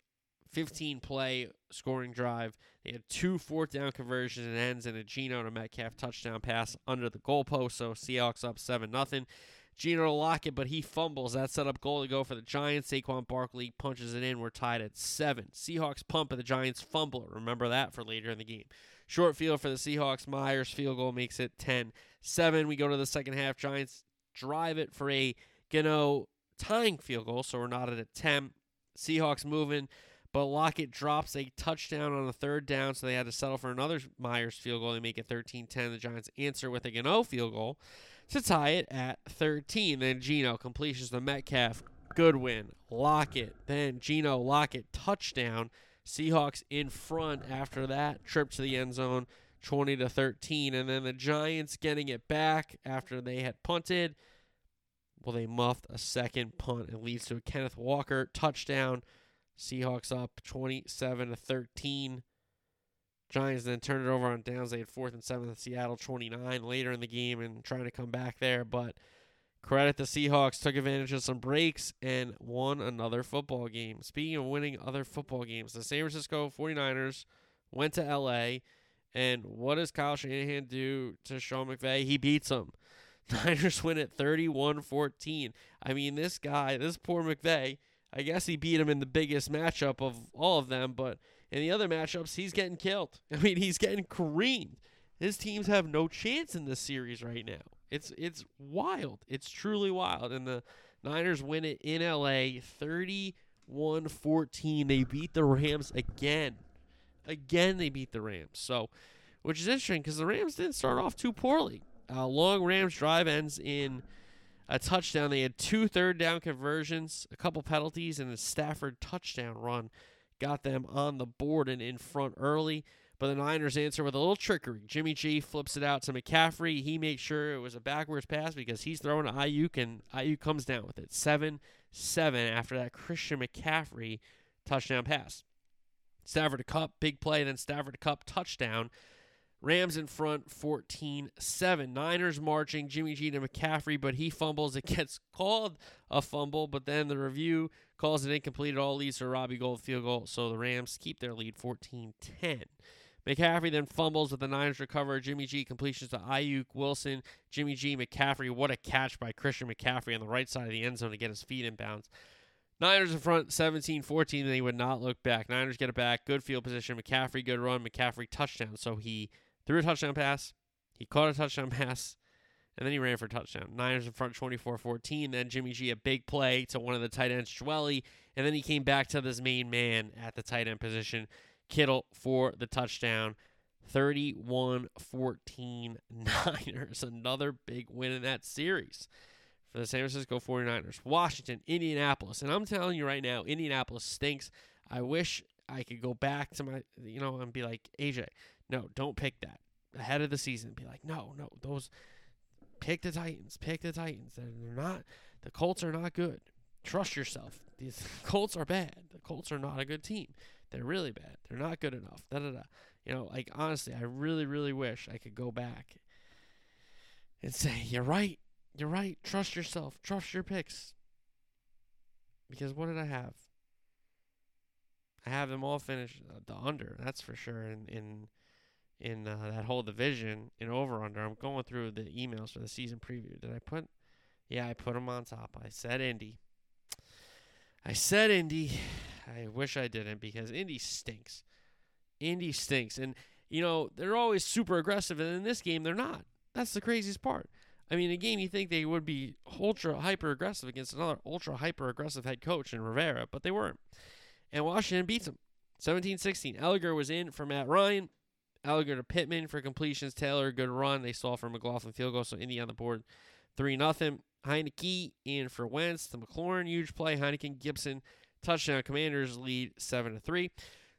15 play scoring drive. They had two fourth down conversions and ends and a Geno to Metcalf touchdown pass under the goalpost. So Seahawks up 7 0. Geno to Lockett, but he fumbles. That set up goal to go for the Giants. Saquon Barkley punches it in. We're tied at 7. Seahawks pump and the Giants fumble. Remember that for later in the game. Short field for the Seahawks. Myers field goal makes it 10 7. We go to the second half. Giants drive it for a Gano tying field goal, so we're not at a 10. Seahawks moving. But Lockett drops a touchdown on a third down, so they had to settle for another Myers field goal. They make it 13 10. The Giants answer with a Gano field goal to tie it at 13. Then Geno completions the Metcalf. Goodwin. Lockett. Then Geno Lockett touchdown. Seahawks in front after that. Trip to the end zone 20 to 13. And then the Giants getting it back after they had punted. Well, they muffed a second punt. It leads to a Kenneth Walker touchdown. Seahawks up 27 to 13. Giants then turn it over on downs. They had fourth and seventh. Seattle 29 later in the game and trying to come back there. But credit the Seahawks took advantage of some breaks and won another football game. Speaking of winning other football games, the San Francisco 49ers went to LA. And what does Kyle Shanahan do to Sean McVay? He beats them. Niners win at 31 14. I mean, this guy, this poor McVay, I guess he beat him in the biggest matchup of all of them, but in the other matchups, he's getting killed. I mean, he's getting creamed. His teams have no chance in this series right now. It's it's wild. It's truly wild. And the Niners win it in LA 31-14. They beat the Rams again. Again they beat the Rams. So, which is interesting cuz the Rams didn't start off too poorly. Uh, long Rams drive ends in a touchdown. They had two third down conversions, a couple penalties, and a Stafford touchdown run got them on the board and in front early. But the Niners answer with a little trickery. Jimmy G flips it out to McCaffrey. He makes sure it was a backwards pass because he's throwing to Aiyuk, and Aiyuk comes down with it. 7 7 after that Christian McCaffrey touchdown pass. Stafford to Kupp, big play, then Stafford to Kupp, touchdown. Rams in front 14 7. Niners marching. Jimmy G to McCaffrey, but he fumbles. It gets called a fumble, but then the review calls it incomplete. It all leads to a Robbie Gould field goal. So the Rams keep their lead 14 10. McCaffrey then fumbles, but the Niners recover. Jimmy G completions to Aiyuk, Wilson, Jimmy G, McCaffrey. What a catch by Christian McCaffrey on the right side of the end zone to get his feet in bounds. Niners in front 17 14. They would not look back. Niners get it back. Good field position. McCaffrey, good run. McCaffrey touchdown. So he threw a touchdown pass. He caught a touchdown pass. And then he ran for a touchdown. Niners in front 24 14. Then Jimmy G, a big play to one of the tight ends, Dwelley. And then he came back to this main man at the tight end position, Kittle, for the touchdown. 31 14 Niners. Another big win in that series for the San Francisco 49ers. Washington, Indianapolis. And I'm telling you right now, Indianapolis stinks. I wish I could go back to my, you know, and be like, AJ, no, don't pick that ahead of the season. Be like, no, no, those pick the Titans, pick the Titans. They're not the Colts are not good. Trust yourself. These Colts are bad. The Colts are not a good team. They're really bad. They're not good enough. Da da da. You know, like honestly, I really, really wish I could go back and say, You're right. You're right. Trust yourself. Trust your picks. Because what did I have? I have them all finished uh, the under. That's for sure. In in in uh, that whole division in over under. I'm going through the emails for the season preview. Did I put? Yeah, I put them on top. I said Indy. I said Indy. I wish I didn't because Indy stinks. Indy stinks, and you know, they're always super aggressive, and in this game, they're not. That's the craziest part. I mean, a game you think they would be ultra hyper aggressive against another ultra hyper aggressive head coach in Rivera, but they weren't. And Washington beats them 17 16. Ehlinger was in for Matt Ryan. Ehlinger to Pittman for completions. Taylor, good run. They saw for McLaughlin field goal, so Indy on the board 3 0. Heinicke in for Wentz. The McLaurin, huge play. Heinicke, Gibson, touchdown. Commanders lead 7 to 3.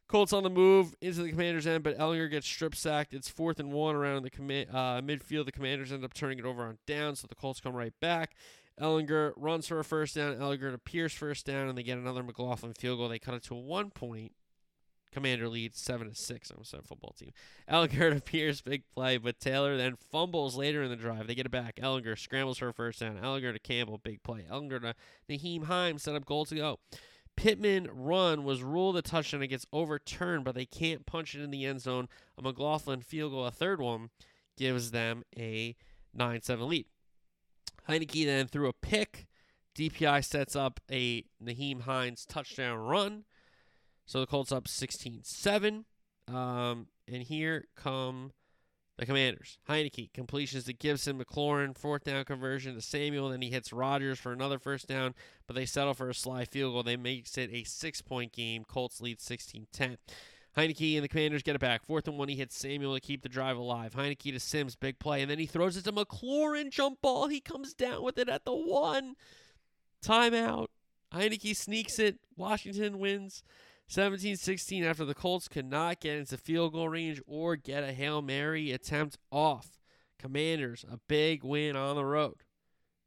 Colts on the move into the commander's end, but Ehlinger gets strip sacked. It's fourth and one around the commi- uh, midfield. The commanders end up turning it over on down, so the Colts come right back. Ehlinger runs for a first down. Ehlinger to Pierce first down, and they get another McLaughlin field goal. They cut it to a one point. Commander leads seven to six. I'm a football team. Ehlinger to Pierce, big play, but Taylor then fumbles later in the drive. They get it back. Ehlinger scrambles for a first down. Ehlinger to Campbell, big play. Ehlinger to Nyheim Hines, set up goal to go. Pittman run was ruled a touchdown. It gets overturned, but they can't punch it in the end zone. A McLaughlin field goal, a third one, gives them a 9 7 lead. Heinicke then threw a pick. DPI sets up a Nyheim Hines touchdown run. So the Colts up 16 7. Um, and here come the Commanders. Heinicke completions to Gibson, McLaurin, fourth down conversion to Samuel. Then he hits Rogers for another first down, but they settle for a Slye field goal. They makes it a six point game. Colts lead 16 10. Heinicke and the Commanders get it back. Fourth and one, he hits Samuel to keep the drive alive. Heinicke to Sims, big play, and then he throws it to McLaurin, jump ball. He comes down with it at the one. Timeout. Heinicke sneaks it. Washington wins 17 16 after the Colts could not get into field goal range or get a Hail Mary attempt off. Commanders, a big win on the road.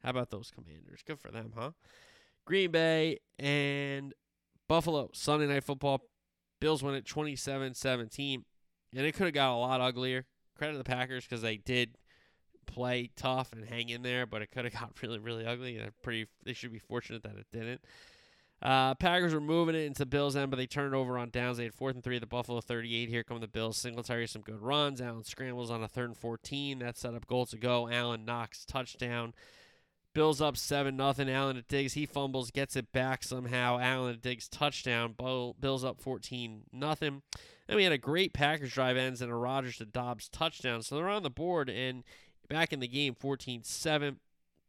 How about those Commanders? Good for them, huh? Green Bay and Buffalo, Sunday Night Football. Bills win it 27 17. And it could have got a lot uglier. Credit to the Packers because they did play tough and hang in there, but it could have got really, really ugly. And pretty, they should be fortunate that it didn't. Uh, Packers were moving it into Bills' end, but they turned it over on downs. They had fourth and three at the Buffalo 38. Here come the Bills. Singletary, some good runs. Allen scrambles on a third and 14. That set up goal to go. Allen knocks touchdown. Bills up 7 nothing. Allen to Diggs. He fumbles, gets it back somehow. Allen to Diggs touchdown. Bills up 14 nothing. Then we had a great Packers drive ends and a Rodgers to Doubs touchdown. So they're on the board and back in the game 14 7.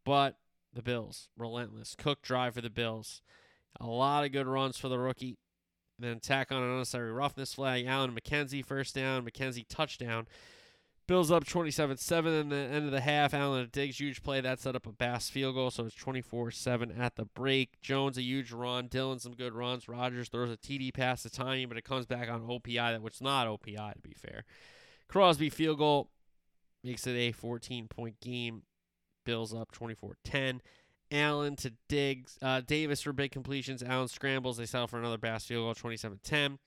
But the Bills, relentless. Cook drive for the Bills. A lot of good runs for the rookie. then tack on an unnecessary roughness flag. Allen McKenzie first down. McKenzie touchdown. Bills up 27 7 in the end of the half. Allen a Diggs huge play. That set up a Bass field goal, so it's 24 7 at the break. Jones a huge run. Dillon some good runs. Rodgers throws a TD pass to Tonyan, but it comes back on OPI, which is not OPI to be fair. Crosby field goal makes it a 14 point game. Bills up 24 10. Allen to Diggs. Uh, Davis for big completions. Allen scrambles. They settle for another Bass field goal, 27 10.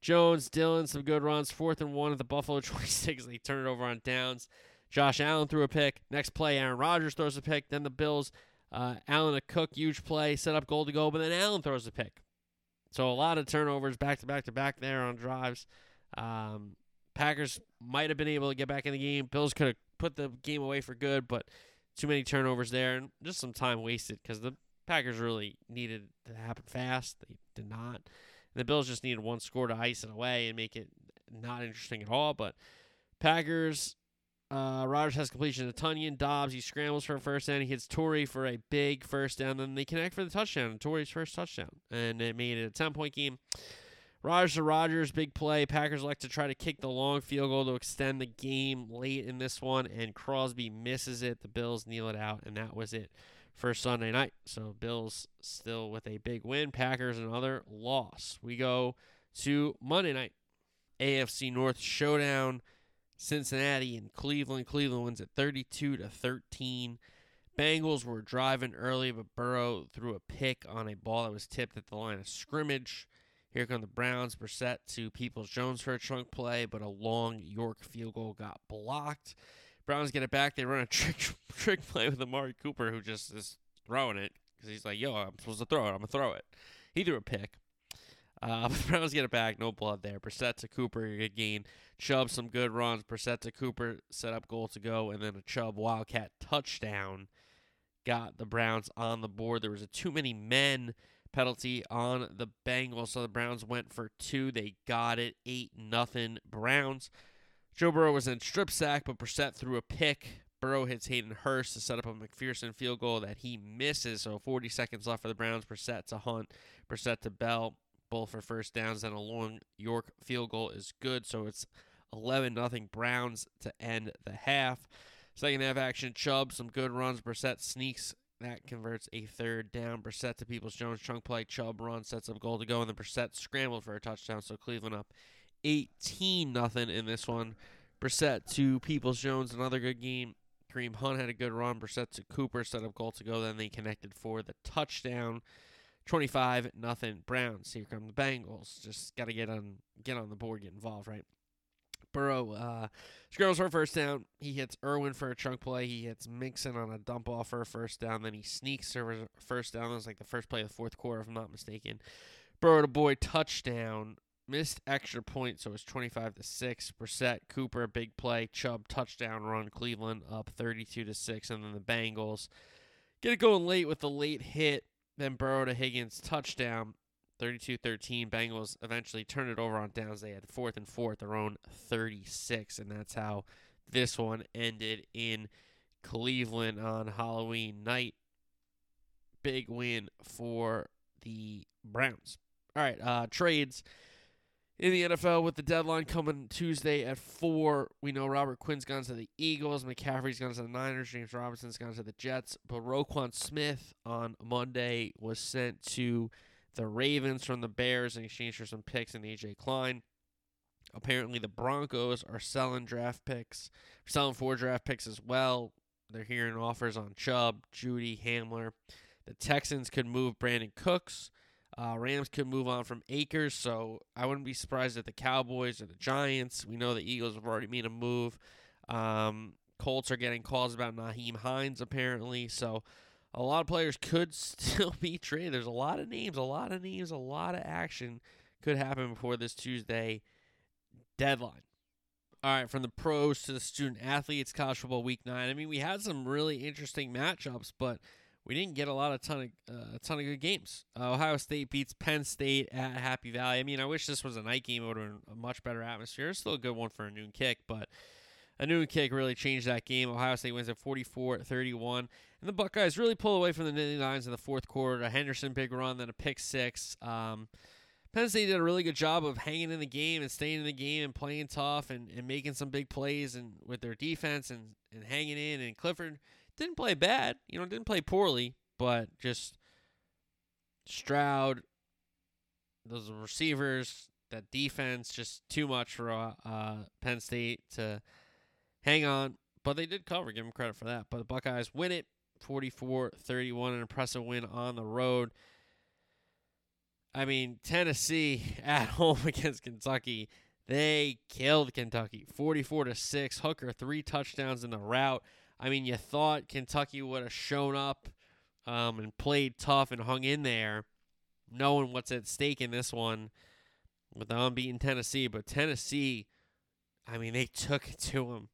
Jones, Dillon, some good runs. Fourth and one at the Buffalo 26. They turn it over on downs. Josh Allen threw a pick. Next play, Aaron Rodgers throws a pick. Then the Bills, uh, Allen a Cook, huge play, set up goal to go, but then Allen throws a pick. So a lot of turnovers back to back to back there on drives. Um, Packers might have been able to get back in the game. Bills could have put the game away for good, but too many turnovers there and just some time wasted because the Packers really needed to happen fast. They did not. And the Bills just needed one score to ice it away and make it not interesting at all. But Packers, uh, Rodgers has completion to Tonyan. Doubs, he scrambles for a first down. He hits Toure for a big first down. Then they connect for the touchdown. Toure's first touchdown. And it made it a 10 point game. Rodgers to Rodgers, big play. Packers like to try to kick the long field goal to extend the game late in this one, and Crosby misses it. The Bills kneel it out, and that was it for Sunday night. So Bills still with a big win. Packers another loss. We go to Monday night. AFC North showdown. Cincinnati and Cleveland. Cleveland wins at 32 to 13. Bengals were driving early, but Burrow threw a pick on a ball that was tipped at the line of scrimmage. Here come the Browns. Brissett to Peoples Jones for a trunk play, but a long York field goal got blocked. Browns get it back. They run a trick trick play with Amari Cooper, who just is throwing it because he's like, "Yo, I'm supposed to throw it. I'm gonna throw it." He threw a pick. Uh, but Browns get it back. No blood there. Brissett to Cooper, good gain. Chubb some good runs. Brissett to Cooper set up goal to go, and then a Chubb Wildcat touchdown got the Browns on the board. There was a too many men penalty on the Bengals. So the Browns went for two. They got it. Eight nothing Browns. Joe Burrow was in strip sack, but Brissett threw a pick. Burrow hits Hayden Hurst to set up a McPherson field goal that he misses. So 40 seconds left for the Browns. Brissett to Hunt, Brissett to Bell, both for first downs. And a long York field goal is good. So it's 11 nothing Browns to end the half. Second half action, Chubb, some good runs. Brissett sneaks. That converts a third down. Brissett to Peoples Jones. Chunk play. Chubb run. Sets up goal to go. And then Brissett scrambled for a touchdown. So Cleveland up 18 nothing in this one. Brissett to Peoples Jones. Another good game. Kareem Hunt had a good run. Brissett to Cooper. Set up goal to go. Then they connected for the touchdown. 25 nothing Browns. Here come the Bengals. Just got to get on get on the board, get involved, right? Burrow uh, scrambles for a first down. He hits Irwin for a chunk play. He hits Mixon on a dump off for a first down. Then he sneaks for a first down. That was like the first play of the fourth quarter, if I'm not mistaken. Burrow to boy touchdown. Missed extra point, so it's 25 to six. Brissett, Cooper, big play. Chubb touchdown run. Cleveland up 32 to six, and then the Bengals get it going late with the late hit. Then Burrow to Higgins touchdown. 32-13. Bengals eventually turn it over on downs. They had fourth and four at their own 36, and that's how this one ended in Cleveland on Halloween night. Big win for the Browns. All right, uh, trades in the NFL with the deadline coming Tuesday at 4. We know Robert Quinn's gone to the Eagles. McCaffrey's gone to the Niners. James Robinson's gone to the Jets. But Roquan Smith on Monday was sent to the Ravens from the Bears in exchange for some picks and AJ Klein. Apparently, the Broncos are selling draft picks, selling four draft picks as well. They're hearing offers on Chubb, Jeudy, Hamler. The Texans could move Brandin Cooks. Uh, Rams could move on from Akers, so I wouldn't be surprised if the Cowboys or the Giants. We know the Eagles have already made a move. Um, Colts are getting calls about Nyheim Hines apparently, so a lot of players could still be traded. There's a lot of names, a lot of names, a lot of action could happen before this Tuesday deadline. All right, from the pros to the student athletes, college football week nine. I mean, we had some really interesting matchups, but we didn't get a lot of ton of uh, a ton of good games. Uh, Ohio State beats Penn State at Happy Valley. I mean, I wish this was a night game. It would have been a much better atmosphere. It's still a good one for a noon kick, but a noon kick really changed that game. Ohio State wins at 44-31. And the Buckeyes really pull away from the Nittany Lions in the fourth quarter. A Henderson big run, then a pick six. Um, Penn State did a really good job of hanging in the game and staying in the game and playing tough and, and making some big plays and with their defense and, and hanging in. And Clifford didn't play bad, you know, didn't play poorly, but just Stroud, those receivers, that defense, just too much for uh, Penn State to hang on. But they did cover, give them credit for that. But the Buckeyes win it 44 31, an impressive win on the road. I mean, Tennessee at home against Kentucky, they killed Kentucky 44 to 6. Hooker, three touchdowns in the route. I mean, you thought Kentucky would have shown up um, and played tough and hung in there, knowing what's at stake in this one with the unbeaten Tennessee. But Tennessee, I mean, they took it to them.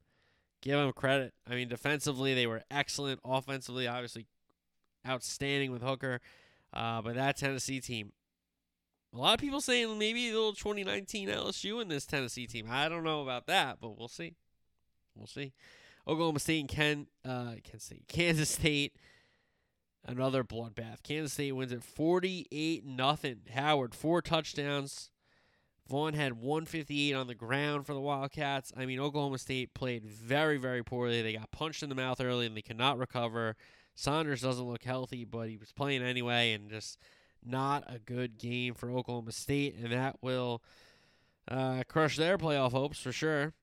Give them credit. I mean, defensively, they were excellent. Offensively, obviously, outstanding with Hooker. Uh, but that Tennessee team, a lot of people saying maybe a little 2019 LSU in this Tennessee team. I don't know about that, but we'll see. We'll see. Oklahoma State and Ken, uh, Kent State, Kansas State, another bloodbath. Kansas State wins at 48 nothing. Howard four touchdowns. Vaughn had 158 on the ground for the Wildcats. I mean, Oklahoma State played very, very poorly. They got punched in the mouth early and they cannot recover. Sanders doesn't look healthy, but he was playing anyway, and just not a good game for Oklahoma State, and that will uh, crush their playoff hopes for sure.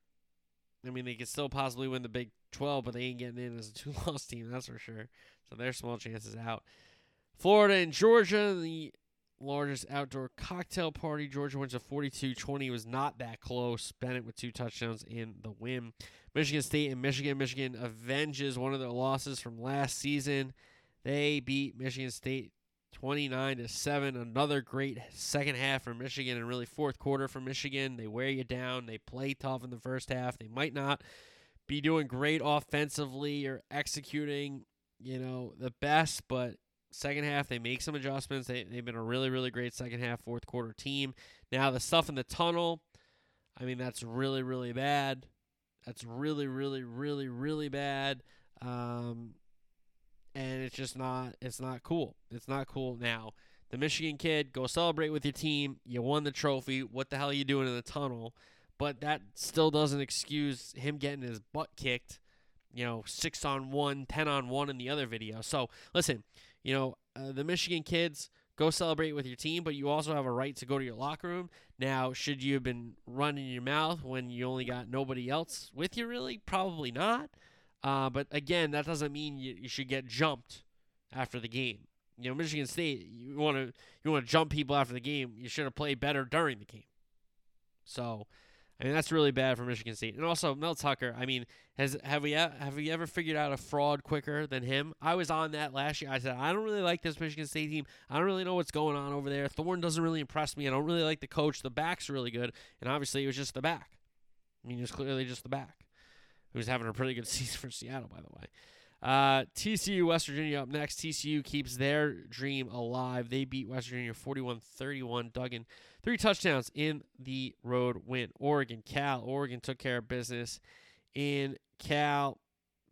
I mean, they could still possibly win the Big 12, but they ain't getting in as a two loss team, that's for sure. So their small chances out. Florida and Georgia, the largest outdoor cocktail party. Georgia wins a 42 20. was not that close. Bennett with two touchdowns in the win. Michigan State and Michigan. Michigan avenges one of their losses from last season. They beat Michigan State 29 to 7. Another great second half for Michigan and really fourth quarter for Michigan. They wear you down. They play tough in the first half. They might not be doing great offensively or executing, you know, the best, but second half they make some adjustments. They they've been a really really great second half fourth quarter team. Now the stuff in the tunnel, I mean that's really really bad. That's really, really, really, really bad. Um, and it's just not. It's not cool. It's not cool. Now, the Michigan kid, go celebrate with your team. You won the trophy. What the hell are you doing in the tunnel? But that still doesn't excuse him getting his butt kicked. You know, six on one, ten on one in the other video. So listen, you know, uh, the Michigan kids go celebrate with your team, but you also have a right to go to your locker room. Now, should you have been running your mouth when you only got nobody else with you? Really, probably not. Uh, but again, that doesn't mean you, you should get jumped after the game. You know, Michigan State, you want to you want to jump people after the game. You should have played better during the game. So, I mean, that's really bad for Michigan State. And also, Mel Tucker. I mean, has have we have we ever figured out a fraud quicker than him? I was on that last year. I said I don't really like this Michigan State team. I don't really know what's going on over there. Thorne doesn't really impress me. I don't really like the coach. The back's really good, and obviously it was just the back. I mean, it was clearly just the back. Who's having a pretty good season for Seattle, by the way. Uh, TCU West Virginia up next. TCU keeps their dream alive. They beat West Virginia 41 31. Duggan, three touchdowns in the road win. Oregon, Cal. Oregon took care of business in Cal.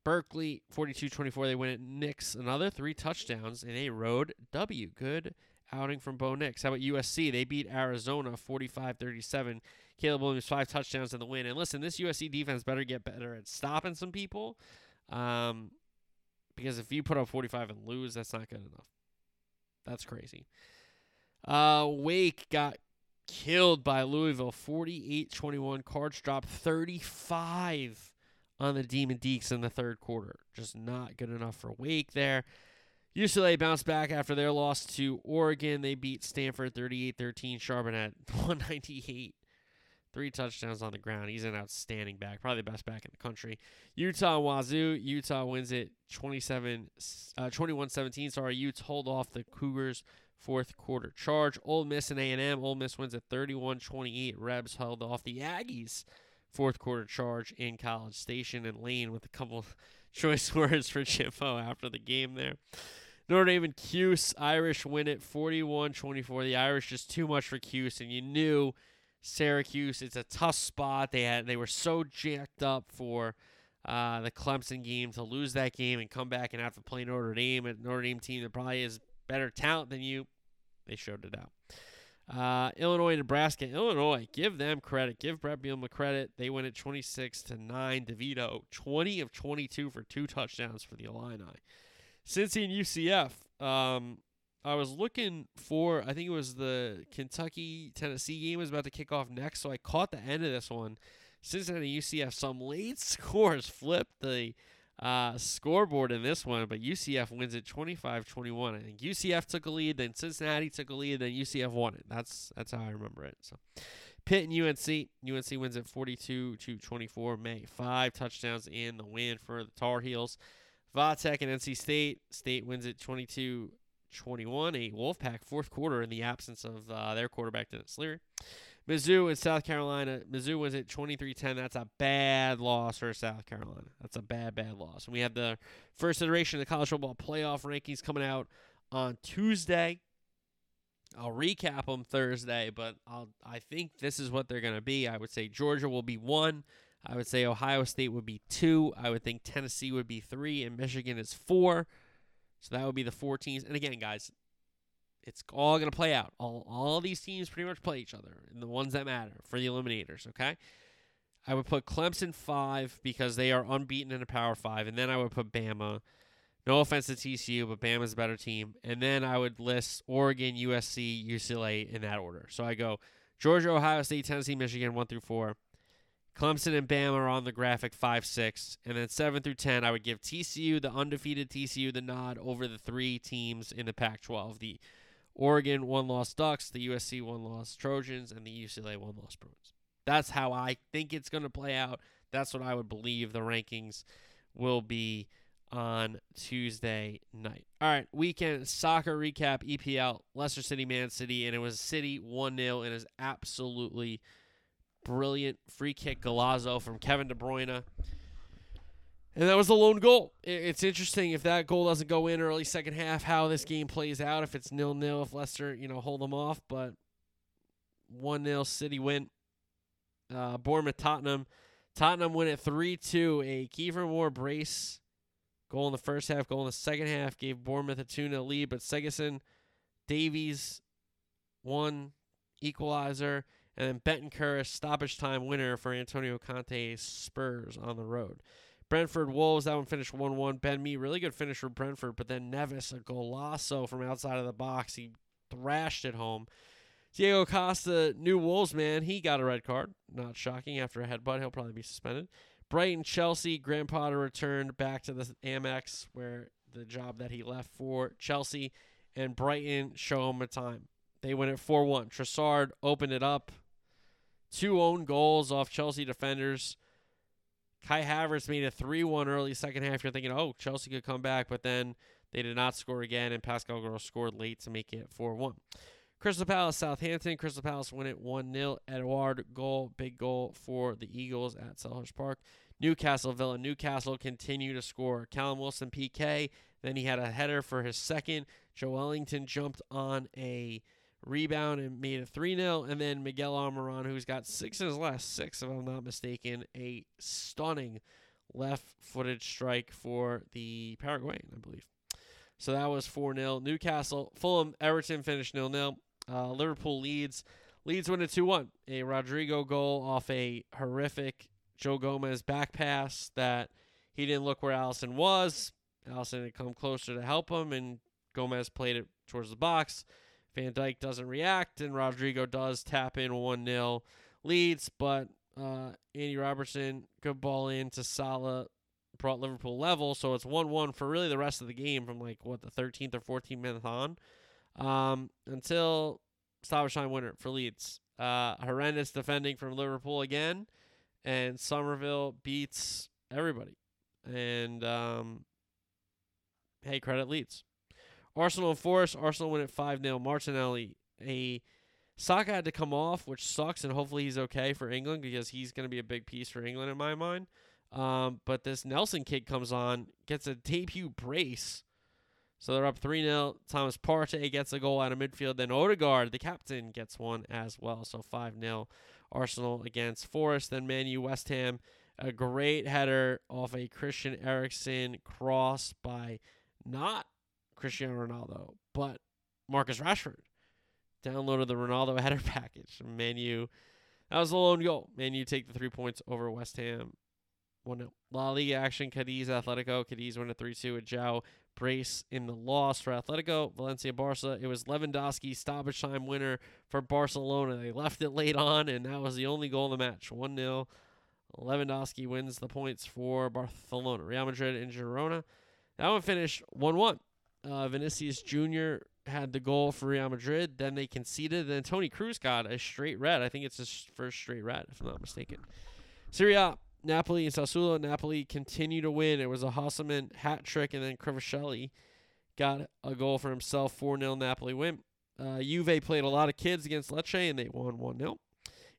Berkeley 42 24. They win at Nix. Another three touchdowns in a road W. Good outing from Bo Nix. How about USC? They beat Arizona 45 37. Caleb Williams, five touchdowns in the win. And listen, this USC defense better get better at stopping some people. Um, because if you put up 45 and lose, that's not good enough. That's crazy. Uh, Wake got killed by Louisville 48 21. Cards dropped 35 on the Demon Deacs in the third quarter. Just not good enough for Wake there. UCLA bounced back after their loss to Oregon. They beat Stanford 38 13. Charbonnet 198 Three touchdowns on the ground. He's an outstanding back, probably the best back in the country. Utah Wazoo. Utah wins it 27, uh, 21-17. Sorry, Utes hold off the Cougars fourth quarter charge. Ole Miss and A&M. Ole Miss wins at 31-28. Rebs held off the Aggies fourth quarter charge in College Station and Lane with a couple choice words for Jimbo after the game there. Notre Dame and Cuse. Irish win it 41-24. The Irish just too much for Cuse, and you knew – Syracuse. It's a tough spot. They had they were so jacked up for uh, the Clemson game to lose that game and come back and have to play Notre Dame, a Notre Dame team that probably has better talent than you. They showed it out. Uh, Illinois, Nebraska, Illinois. Give them credit. Give Bret Bielema credit. They win at 26 to nine. DeVito 20 of 22 for two touchdowns for the Illini. Cincy and UCF. Um, I was looking for, I think it was the Kentucky Tennessee game was about to kick off next, so I caught the end of this one. Cincinnati UCF, some late scores flipped the uh, scoreboard in this one, but UCF wins it 25 21. I think UCF took a lead, then Cincinnati took a lead, then UCF won it. That's that's how I remember it. So Pitt and UNC. UNC wins it 42 to 24. Maye five touchdowns in the win for the Tar Heels. Vatek and NC State. State wins it 22 21, a Wolfpack fourth quarter in the absence of uh, their quarterback, Devin Leary. Mizzou and South Carolina. Mizzou wins at 23-10. That's a bad loss for South Carolina. That's a bad, bad loss. And we have the first iteration of the college football playoff rankings coming out on Tuesday. I'll recap them Thursday, but I'll, I think this is what they're going to be. I would say Georgia will be one. I would say Ohio State would be two. I would think Tennessee would be three, and Michigan is four. So that would be the four teams. And again, guys, it's all going to play out. All all these teams pretty much play each other, and the ones that matter for the eliminators. Okay. I would put Clemson five because they are unbeaten in a Power Five, and then I would put Bama. No offense to TCU, but Bama's a better team. And then I would list Oregon, USC, UCLA in that order. So I go Georgia, Ohio State, Tennessee, Michigan, one through four. Clemson and Bama are on the graphic 5 6. And then 7 through 10, I would give TCU, the undefeated TCU, the nod over the three teams in the Pac 12 the Oregon one loss Ducks, the USC one loss Trojans, and the UCLA one loss Bruins. That's how I think it's going to play out. That's what I would believe the rankings will be on Tuesday night. All right, weekend soccer recap EPL Leicester City Man City and it was City 1-0 and is absolutely brilliant free kick Golazo from Kevin De Bruyne. And that was the lone goal. It's interesting if that goal doesn't go in early second half, how this game plays out. If it's nil nil, if Leicester, you know, hold them off. But one 0 City win. Uh, Bournemouth Tottenham. Tottenham win it 3 2. A Kieffer Moore brace goal in the first half, goal in the second half gave Bournemouth a 2 0 lead, but Sessegnon, Davies, one equalizer, and then Bentancur, a stoppage time winner for Antonio Conte's Spurs on the road. Brentford Wolves, that one finished 1 1. Ben Mee, really good finish for Brentford, but then Neves, a golazo from outside of the box. He thrashed it home. Diego Costa, new Wolves man, he got a red card. Not shocking after a headbutt. He'll probably be suspended. Brighton, Chelsea, Graham Potter returned back to the Amex, where the job that he left for Chelsea, and Brighton show him a time. They win it 4 1. Trossard opened it up. Two own goals off Chelsea defenders. Kai Havertz made a 3 1 early second half. You're thinking, oh, Chelsea could come back, but then they did not score again, and Pascal Gross scored late to make it 4 1. Crystal Palace, Southampton. Crystal Palace win it 1 0. Edouard goal, big goal for the Eagles at Selhurst Park. Newcastle Villa. Newcastle continue to score. Callum Wilson PK. Then he had a header for his second. Joelinton jumped on a rebound and made a 3 0. And then Miguel Almiron, who's got six in his last six, if I'm not mistaken, a stunning left footed strike for the Paraguayan, I believe. So that was 4 0. Newcastle, Fulham, Everton finished 0 0. Uh, Liverpool Leeds. Leeds win it 2 1. A Rodrigo goal off a horrific Joe Gomez back pass that he didn't look where Alisson was. Alisson had come closer to help him, and Gomez played it towards the box. Van Dijk doesn't react, and Rodrigo does tap in 1 0 Leeds, but uh, Andy Robertson, good ball in to Salah, brought Liverpool level, so it's 1 1 for really the rest of the game from like, what, the 13th or 14th minute on um, until time winner for Leeds. Uh, horrendous defending from Liverpool again, and Summerville beats everybody. And um, hey, credit Leeds. Arsenal and Forest. Arsenal win at 5 0. Martinelli, a Saka had to come off, which sucks, and hopefully he's okay for England because he's going to be a big piece for England in my mind. Um, but this Nelson kid comes on, gets a debut brace. So they're up 3 0. Thomas Partey gets a goal out of midfield. Then Odegaard, the captain, gets one as well. So 5 0. Arsenal against Forest. Then Manu West Ham. A great header off a Christian Eriksen cross by not Cristiano Ronaldo, but Marcus Rashford. Downloaded the Ronaldo header package. Manu. That was the lone goal. Manu take the three points over West Ham 1 0. La Liga action Cadiz Atletico. Cadiz win a 3 2 with Jao brace in the loss for Atletico. Valencia Barca. It was Lewandowski stoppage time winner for Barcelona. They left it late on, and that was the only goal in the match 1 0. Lewandowski wins the points for Barcelona. Real Madrid and Girona. That one finished 1 1. Uh, Vinicius Jr. had the goal for Real Madrid. Then they conceded. Then Toni Kroos got a straight red. I think it's his first straight red, if I'm not mistaken. Serie A. Napoli and Sassuolo. Napoli continue to win. It was a Osimhen hat trick, and then Kvaratskhelia got a goal for himself. 4 0 Napoli win. Uh, Juve played a lot of kids against Lecce, and they won 1 0.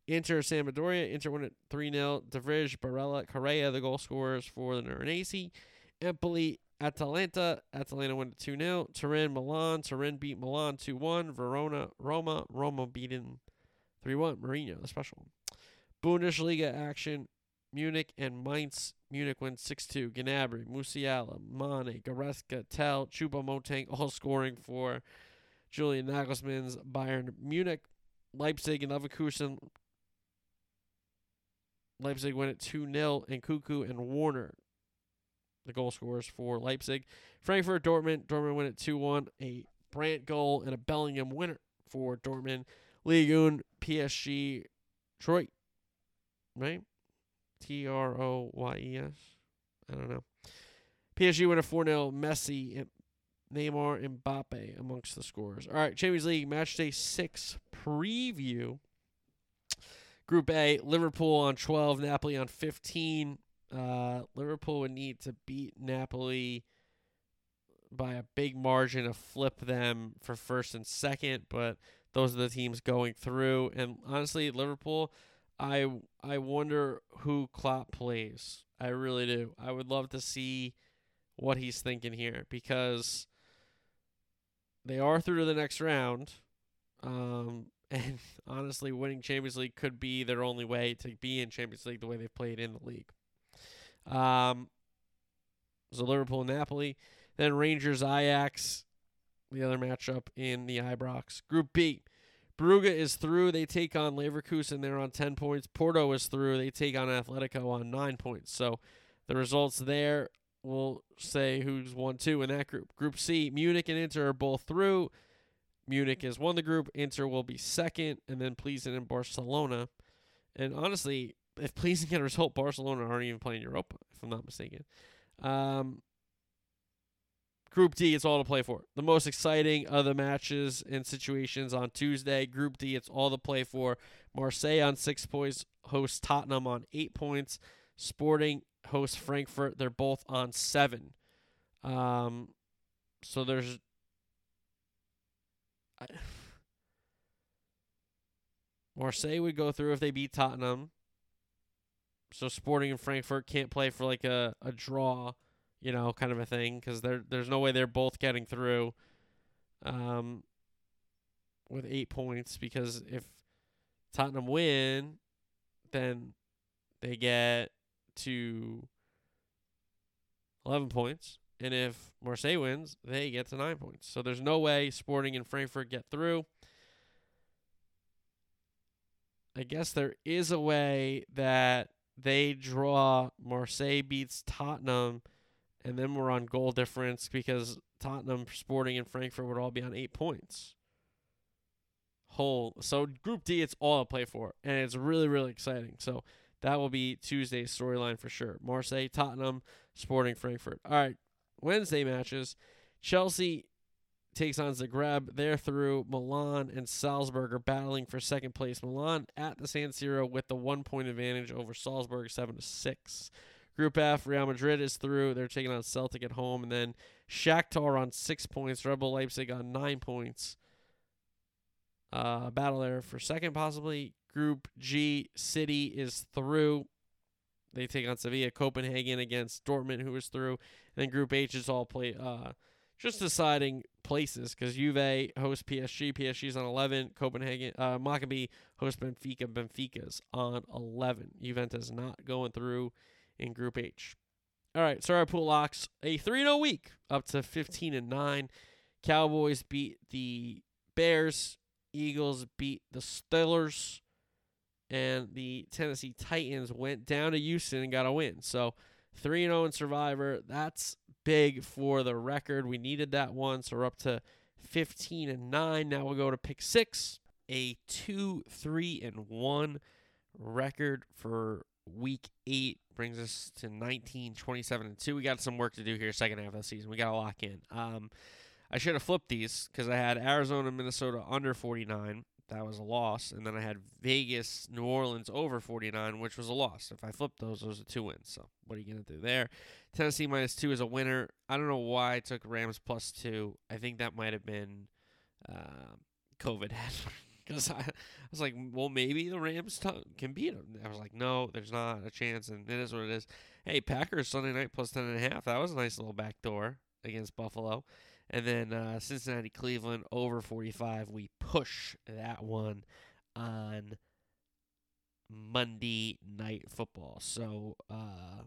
Inter Sampdoria. Inter won it 3 0. De Vrij, Barella, Correa, the goal scorers for the Nerazzurri. Empoli, Atalanta. Atalanta won it 2 0. Turin, Milan. Turin beat Milan 2 1. Verona, Roma. Roma beaten 3 1. Mourinho, the special one. Bundesliga action. Munich and Mainz. Munich wins 6 2. Gnabry, Musiala, Mane, Goretzka, Tell, Choupo-Moting all scoring for Julian Nagelsmann's Bayern Munich. Leipzig and Leverkusen. Leipzig win it 2 0. And Nkunku and Werner, the goal scorers for Leipzig. Frankfurt, Dortmund. Dortmund win it 2 1. A Brandt goal and a Bellingham winner for Dortmund. Ligue 1, PSG, Troy. Right? T R O Y E S. I don't know. PSG win a 4 0. Messi, Neymar, Mbappe amongst the scores. All right, Champions League match day six preview. Group A, Liverpool on 12, Napoli on 15. Uh, Liverpool would need to beat Napoli by a big margin to flip them for first and second, but those are the teams going through. And honestly, Liverpool, I I wonder who Klopp plays. I really do. I would love to see what he's thinking here because they are through to the next round. Um, And honestly, winning Champions League could be their only way to be in Champions League the way they've played in the league. Um, so Liverpool, and Napoli, then Rangers, Ajax, the other matchup in the Ibrox. Group B, Brugge is through. They take on Leverkusen. They're on 10 points. Porto is through. They take on Atletico on 9 points. So the results there will say who's 1 2 in that group. Group C, Munich and Inter are both through. Munich has won the group. Inter will be second. And then Pleasant and Barcelona. And honestly, if Pleasant get a result, Barcelona aren't even playing Europa, if I'm not mistaken. Um, Group D, it's all to play for. The most exciting of the matches and situations on Tuesday. Group D, it's all to play for. Marseille on six points, hosts Tottenham on eight points. Sporting hosts Frankfurt. They're both on seven. Um, so there's. I, Marseille would go through if they beat Tottenham. So Sporting and Frankfurt can't play for like a, a draw you know, kind of a thing because there there's no way they're both getting through um, with eight points because if Tottenham win, then they get to eleven points, and if Marseille wins, they get to nine points. So there's no way Sporting and Frankfurt get through. I guess there is a way that they draw Marseille beats Tottenham and then we're on goal difference because Tottenham, Sporting, and Frankfurt would all be on eight points. Whole so Group D, it's all to play for, and it's really really exciting. So that will be Tuesday's storyline for sure. Marseille, Tottenham, Sporting, Frankfurt. All right, Wednesday matches. Chelsea takes on Zagreb. They're through. Milan and Salzburg are battling for second place. Milan at the San Siro with the one point advantage over Salzburg, seven to six. Group F, Real Madrid is through. They're taking on Celtic at home. And then Shakhtar on six points. Red Bull Leipzig on nine points. Uh, battle there for second, possibly. Group G, City is through. They take on Sevilla. Copenhagen against Dortmund, who is through. And then Group H is all play. Uh, just deciding places because Juve hosts PSG. PSG's on 11. Copenhagen, uh, Maccabi hosts Benfica. Benfica's on 11. Juventus not going through in Group H. All right, so our pool locks a 3 0 week up to 15 and 9. Cowboys beat the Bears. Eagles beat the Steelers. And the Tennessee Titans went down to Houston and got a win. So 3 0 in Survivor. That's big for the record. We needed that one. So we're up to 15 and 9. Now we'll go to pick six. A 2 3 and 1 record for week eight brings us to 19, 27, and 2. We got some work to do here, second half of the season. We got to lock in. Um, I should have flipped these because I had Arizona, Minnesota under 49. That was a loss. And then I had Vegas, New Orleans over 49, which was a loss. If I flipped those, those are two wins. So what are you going to do there? Tennessee minus two is a winner. I don't know why I took Rams plus two. I think that might have been uh, COVID because I, I, was like, well, maybe the Rams can beat them. I was like, no, there's not a chance, and it is what it is. Hey, Packers Sunday night plus ten and a half. That was a nice little backdoor against Buffalo, and then uh, Cincinnati Cleveland over forty five. We push that one on Monday night football. So uh,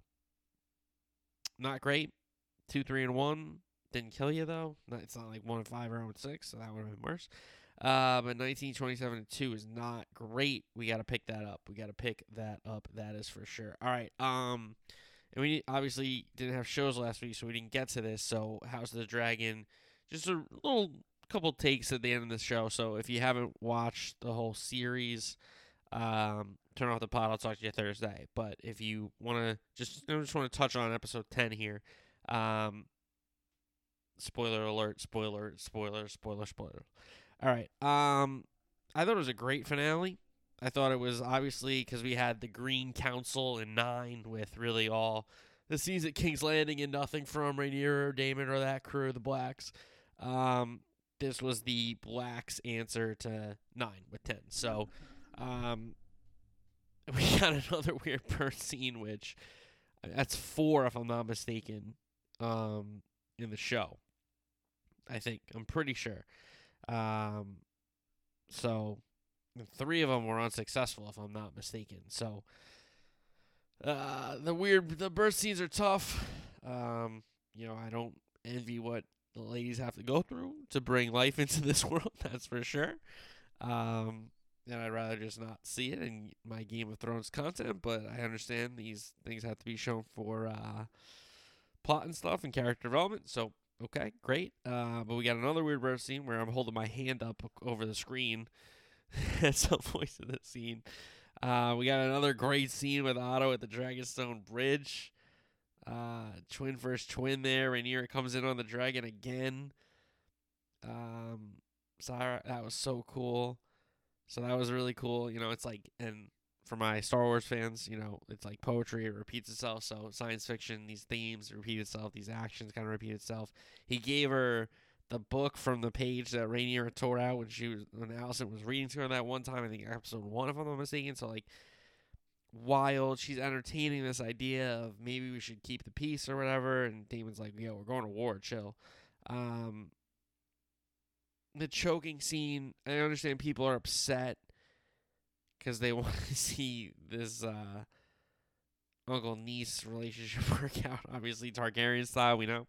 not great. Two, three, and one. Didn't kill you though. It's not like one and five or one and six, so that would have been worse. Uh, but 1927 2 is not great. We got to pick that up. We got to pick that up. That is for sure. All right. Um, and we obviously didn't have shows last week, so we didn't get to this. So House of the Dragon, just a little couple takes at the end of the show. So if you haven't watched the whole series, um, turn off the pod. I'll talk to you Thursday. But if you want to just, I just want to touch on episode 10 here. Um, spoiler alert! Spoiler! Spoiler! Spoiler! Spoiler! All right. Um, I thought it was a great finale. I thought it was obviously because we had the Green Council in nine with really all the scenes at King's Landing and nothing from Rhaenyra or Daemon or that crew, of the Blacks. Um, this was the Blacks' answer to nine with ten. So, um, we got another weird bird scene, which that's four if I'm not mistaken, um, in the show. I think I'm pretty sure. Um, so And three of them were unsuccessful, if I'm not mistaken. So uh, the weird, the birth scenes are tough. Um, you know, I don't envy what the ladies have to go through to bring life into this world. That's for sure. Um, and I'd rather just not see it in my Game of Thrones content. But I understand these things have to be shown for uh, plot and stuff and character development. So okay, great. Uh, but we got another weird birth scene where I'm holding my hand up over the screen at some point in the scene. Uh, we got another great scene with Otto at the Dragonstone Bridge. Uh, twin versus twin there. Rhaenyra comes in on the dragon again. Um, Sarah, that was so cool. So that was really cool. You know, it's like, and for my Star Wars fans, you know, it's like poetry. It repeats itself. So science fiction, these themes repeat itself. These actions kind of repeat itself. He gave her the book from the page that Rhaenyra tore out when she was when Alicent was reading to her that one time. I think episode one, if I'm not mistaken. So like wild. She's entertaining this idea of maybe we should keep the peace or whatever. And Daemon's like, "Yo, we're going to war. Chill." Um, the choking scene. I understand people are upset because they want to see this uh, uncle niece relationship work out. Obviously, Targaryen style. We know.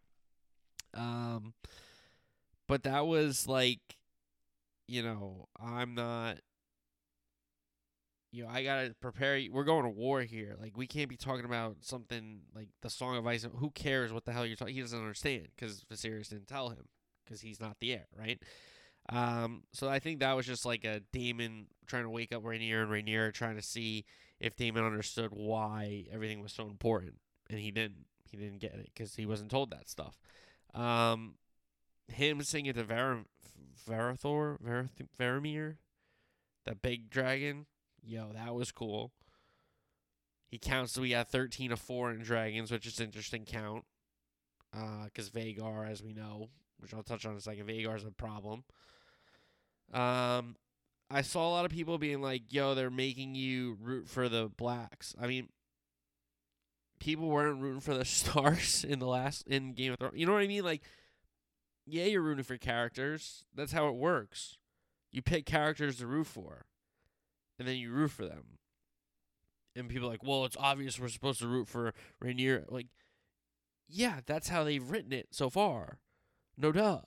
Um but that was like you know i'm not you know i gotta prepare we're going to war here like we can't be talking about something like the song of ice who cares what the hell you're talking he doesn't understand because Viserys didn't tell him because he's not the heir right? Um so i think that was just like a Daemon trying to wake up Rhaenyra and Rhaenyra trying to see if Daemon understood why everything was so important and he didn't he didn't get it because he wasn't told that stuff. Um him singing to Ver- Varathor, Ver- Varamir, that big dragon. Yo, that was cool. He counts so we got 13 of 4 in dragons, which is interesting count. Because uh, Vhagar, as we know, which I'll touch on in a second, Vhagar's a problem. Um, I saw a lot of people being like, yo, they're making you root for the blacks. I mean, people weren't rooting for the stars in the last in Game of Thrones. You know what I mean? Like, yeah, you're rooting for characters. That's how it works. You pick characters to root for, and then you root for them. And people are like, well, it's obvious we're supposed to root for Rhaenyra. Like, yeah, that's how they've written it so far. No duh.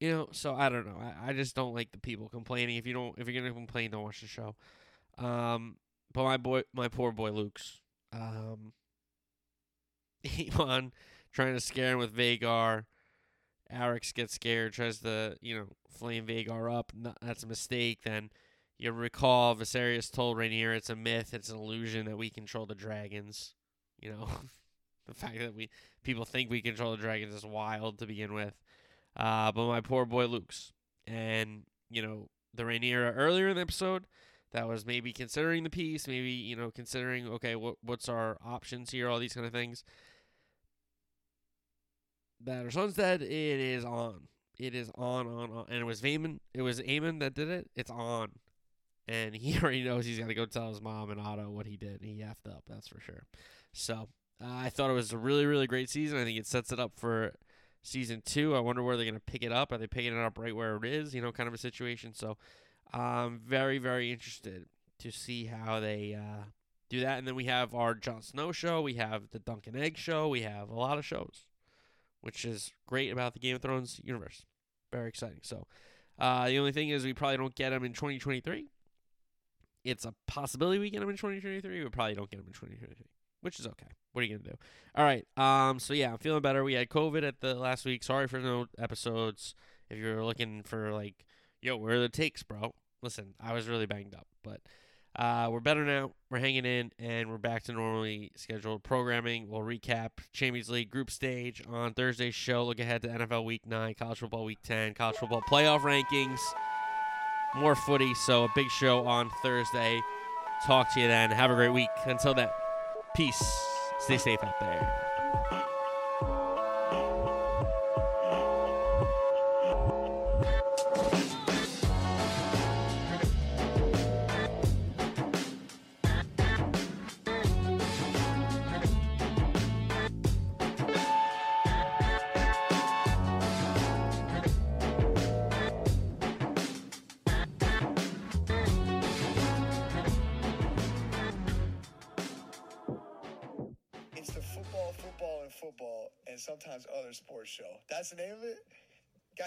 You know, so I don't know. I, I just don't like the people complaining. If you don't, if you're gonna complain, don't watch the show. Um, but my boy, my poor boy Luke's, um, on trying to scare him with Vhagar Arrax gets scared, tries to, you know, flame Vhagar up. No, that's a mistake. Then you recall Viserys told Rhaenyra it's a myth, it's an illusion that we control the dragons. You know, the fact that we people think we control the dragons is wild to begin with. Uh, but my poor boy Luke's, and you know the Rhaenyra earlier in the episode that was maybe considering the peace, maybe you know considering okay what what's our options here, all these kind of things that her son's dead, it is on. It is on, on, on. And it was Vaemon, it was Aemon that did it. It's on. And he already knows he's got to go tell his mom and Otto what he did. He effed up, that's for sure. So uh, I thought it was a really, really great season. I think it sets it up for season two. I wonder where they're going to pick it up. Are they picking it up right where it is? You know, kind of a situation. So I'm very, very interested to see how they uh, do that. And then we have our Jon Snow show. We have the Dunk and Egg show. We have a lot of shows which is great about the Game of Thrones universe. Very exciting. So, uh, the only thing is we probably don't get them in 2023. It's a possibility we get them in 2023. We probably don't get them in 2023, which is okay. What are you gonna do? All right. Um. So yeah, I'm feeling better. We had COVID at the last week. Sorry for no episodes. If you're looking for like, yo, where are the takes, bro? Listen, I was really banged up, but uh, we're better now. We're hanging in, and we're back to normally scheduled programming. We'll recap Champions League group stage on Thursday's show. Look ahead to NFL Week 9, College Football Week 10, College Football Playoff Rankings, more footy. So, a big show on Thursday. Talk to you then. Have a great week. Until then, peace. Stay safe out there.